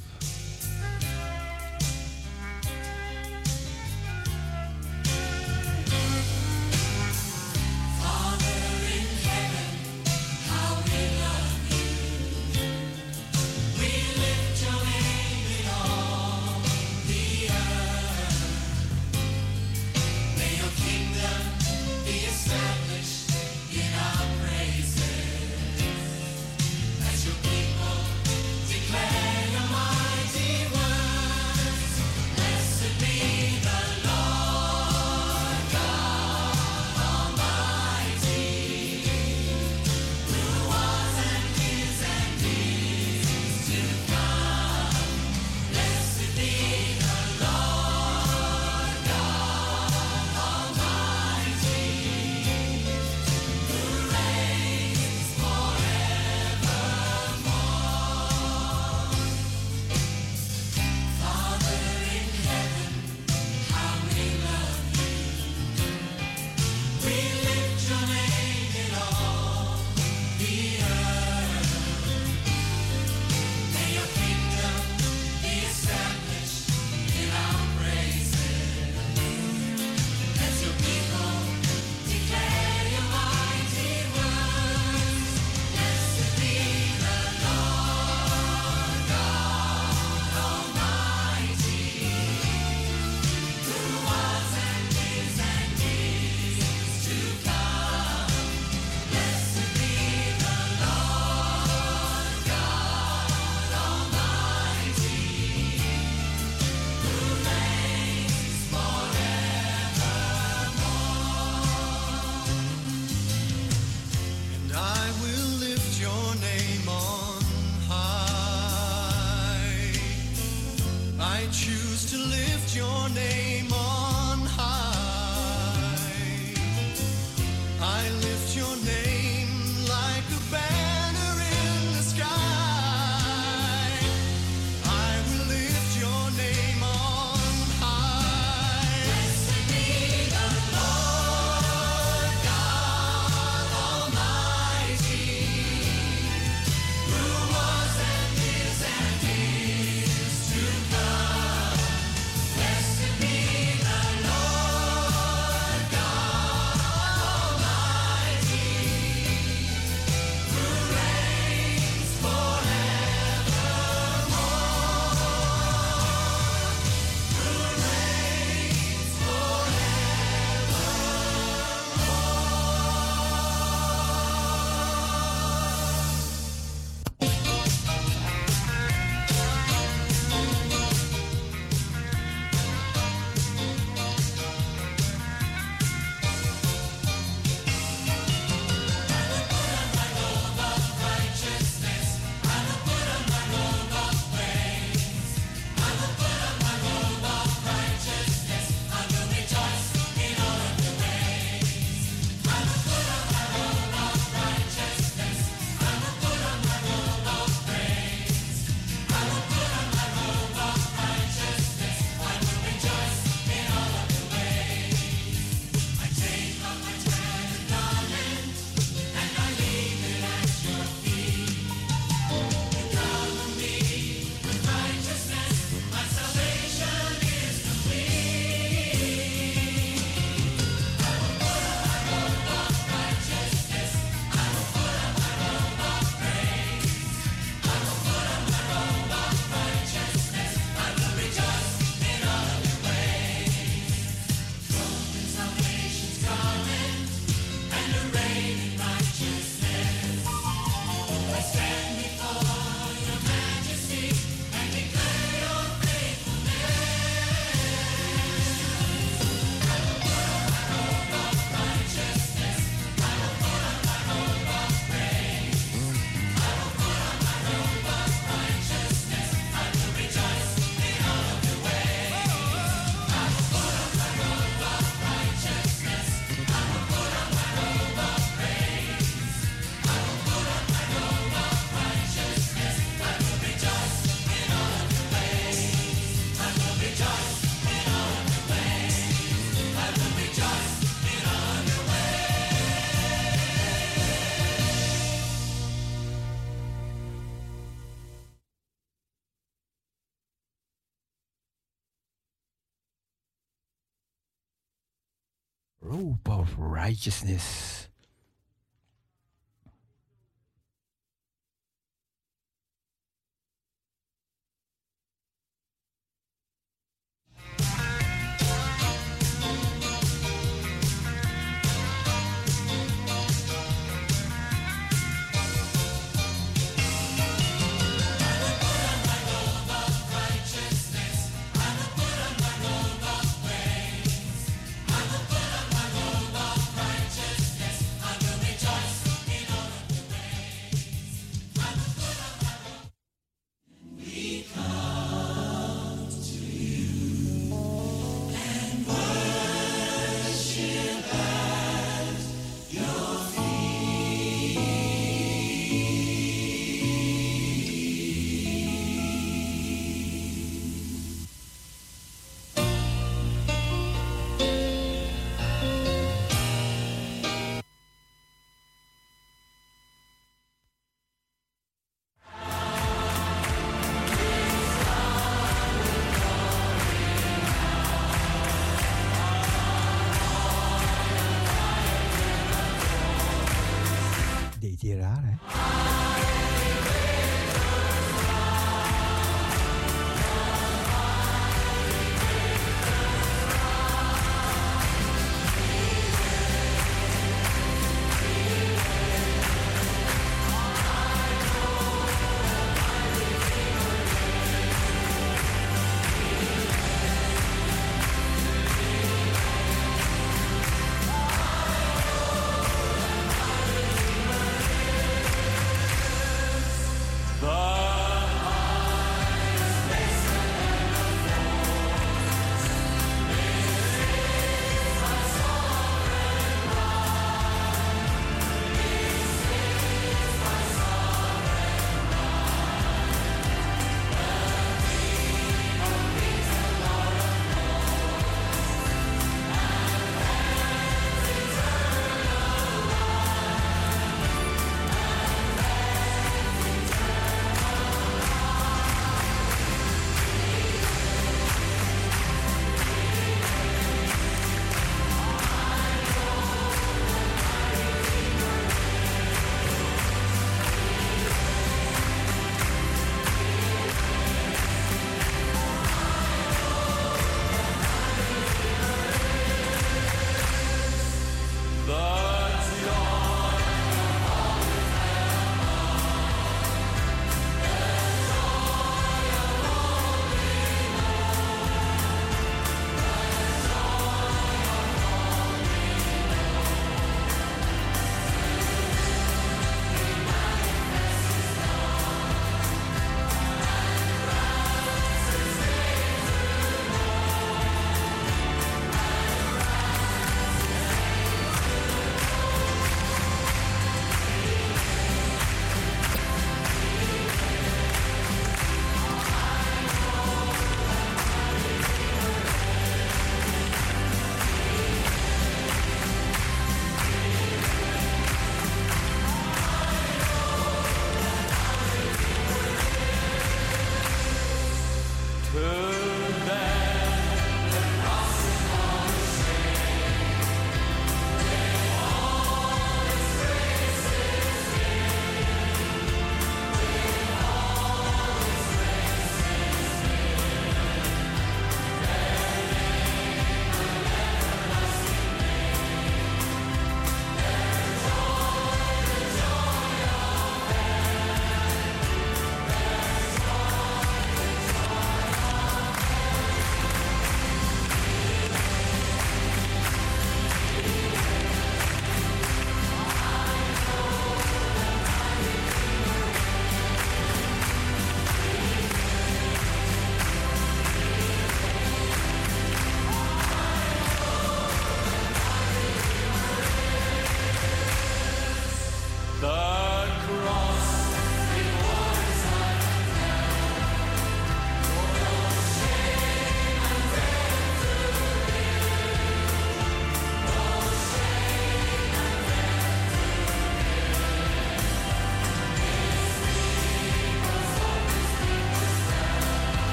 Righteousness.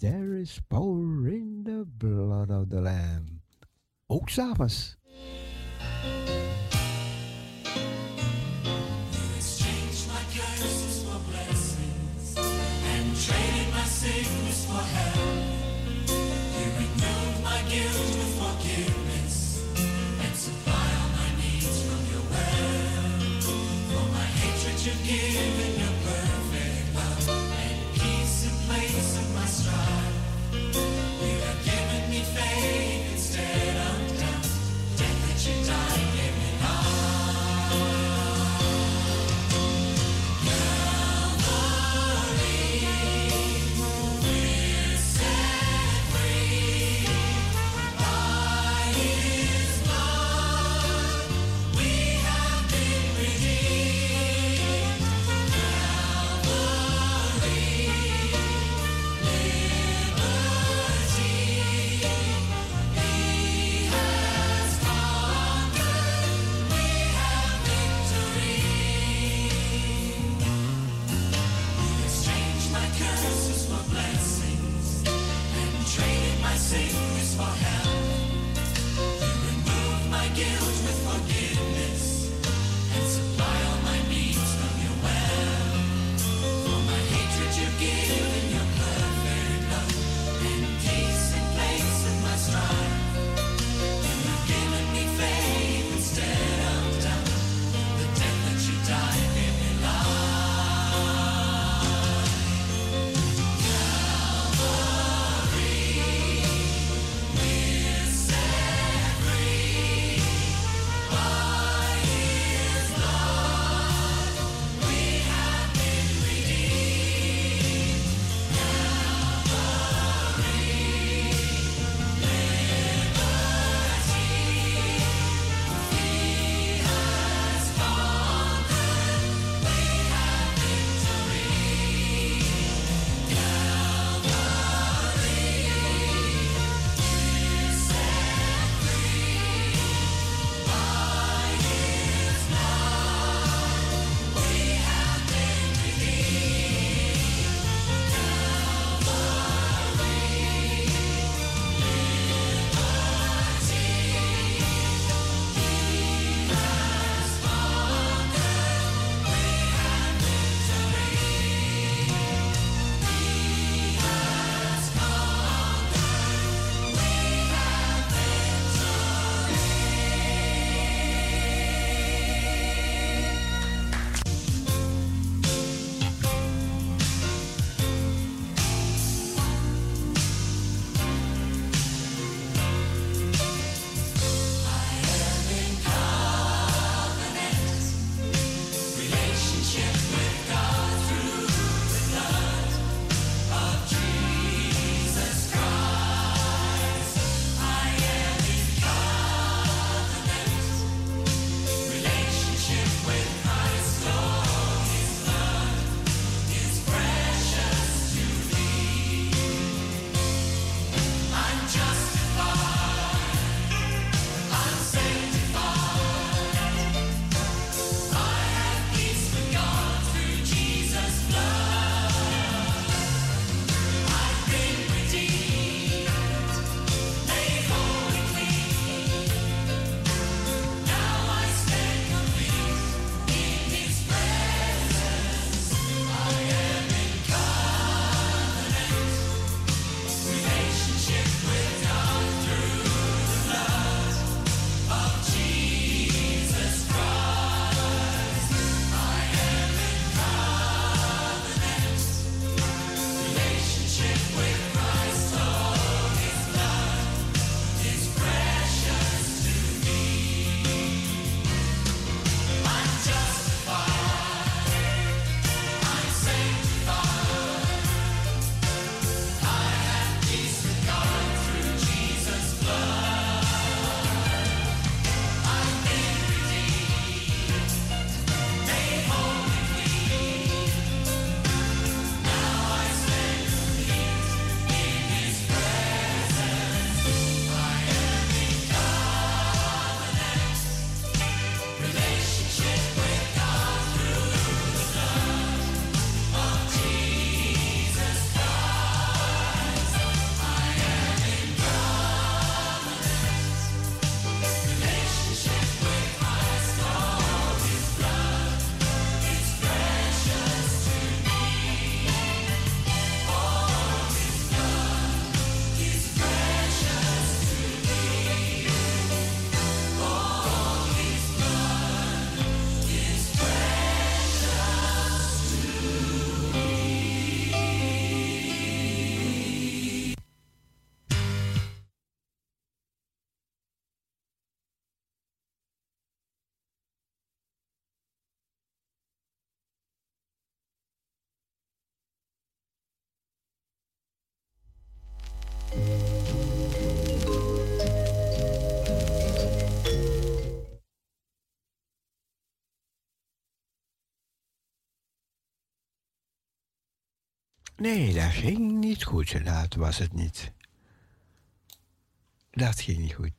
there is power in the blood of the Lamb. Ook s'avonds. Nee, dat ging niet goed. Dat was het niet. Dat ging niet goed.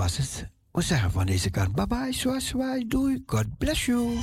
Was het. We zeggen van deze kant bye bye, zoals wij doei. God bless you.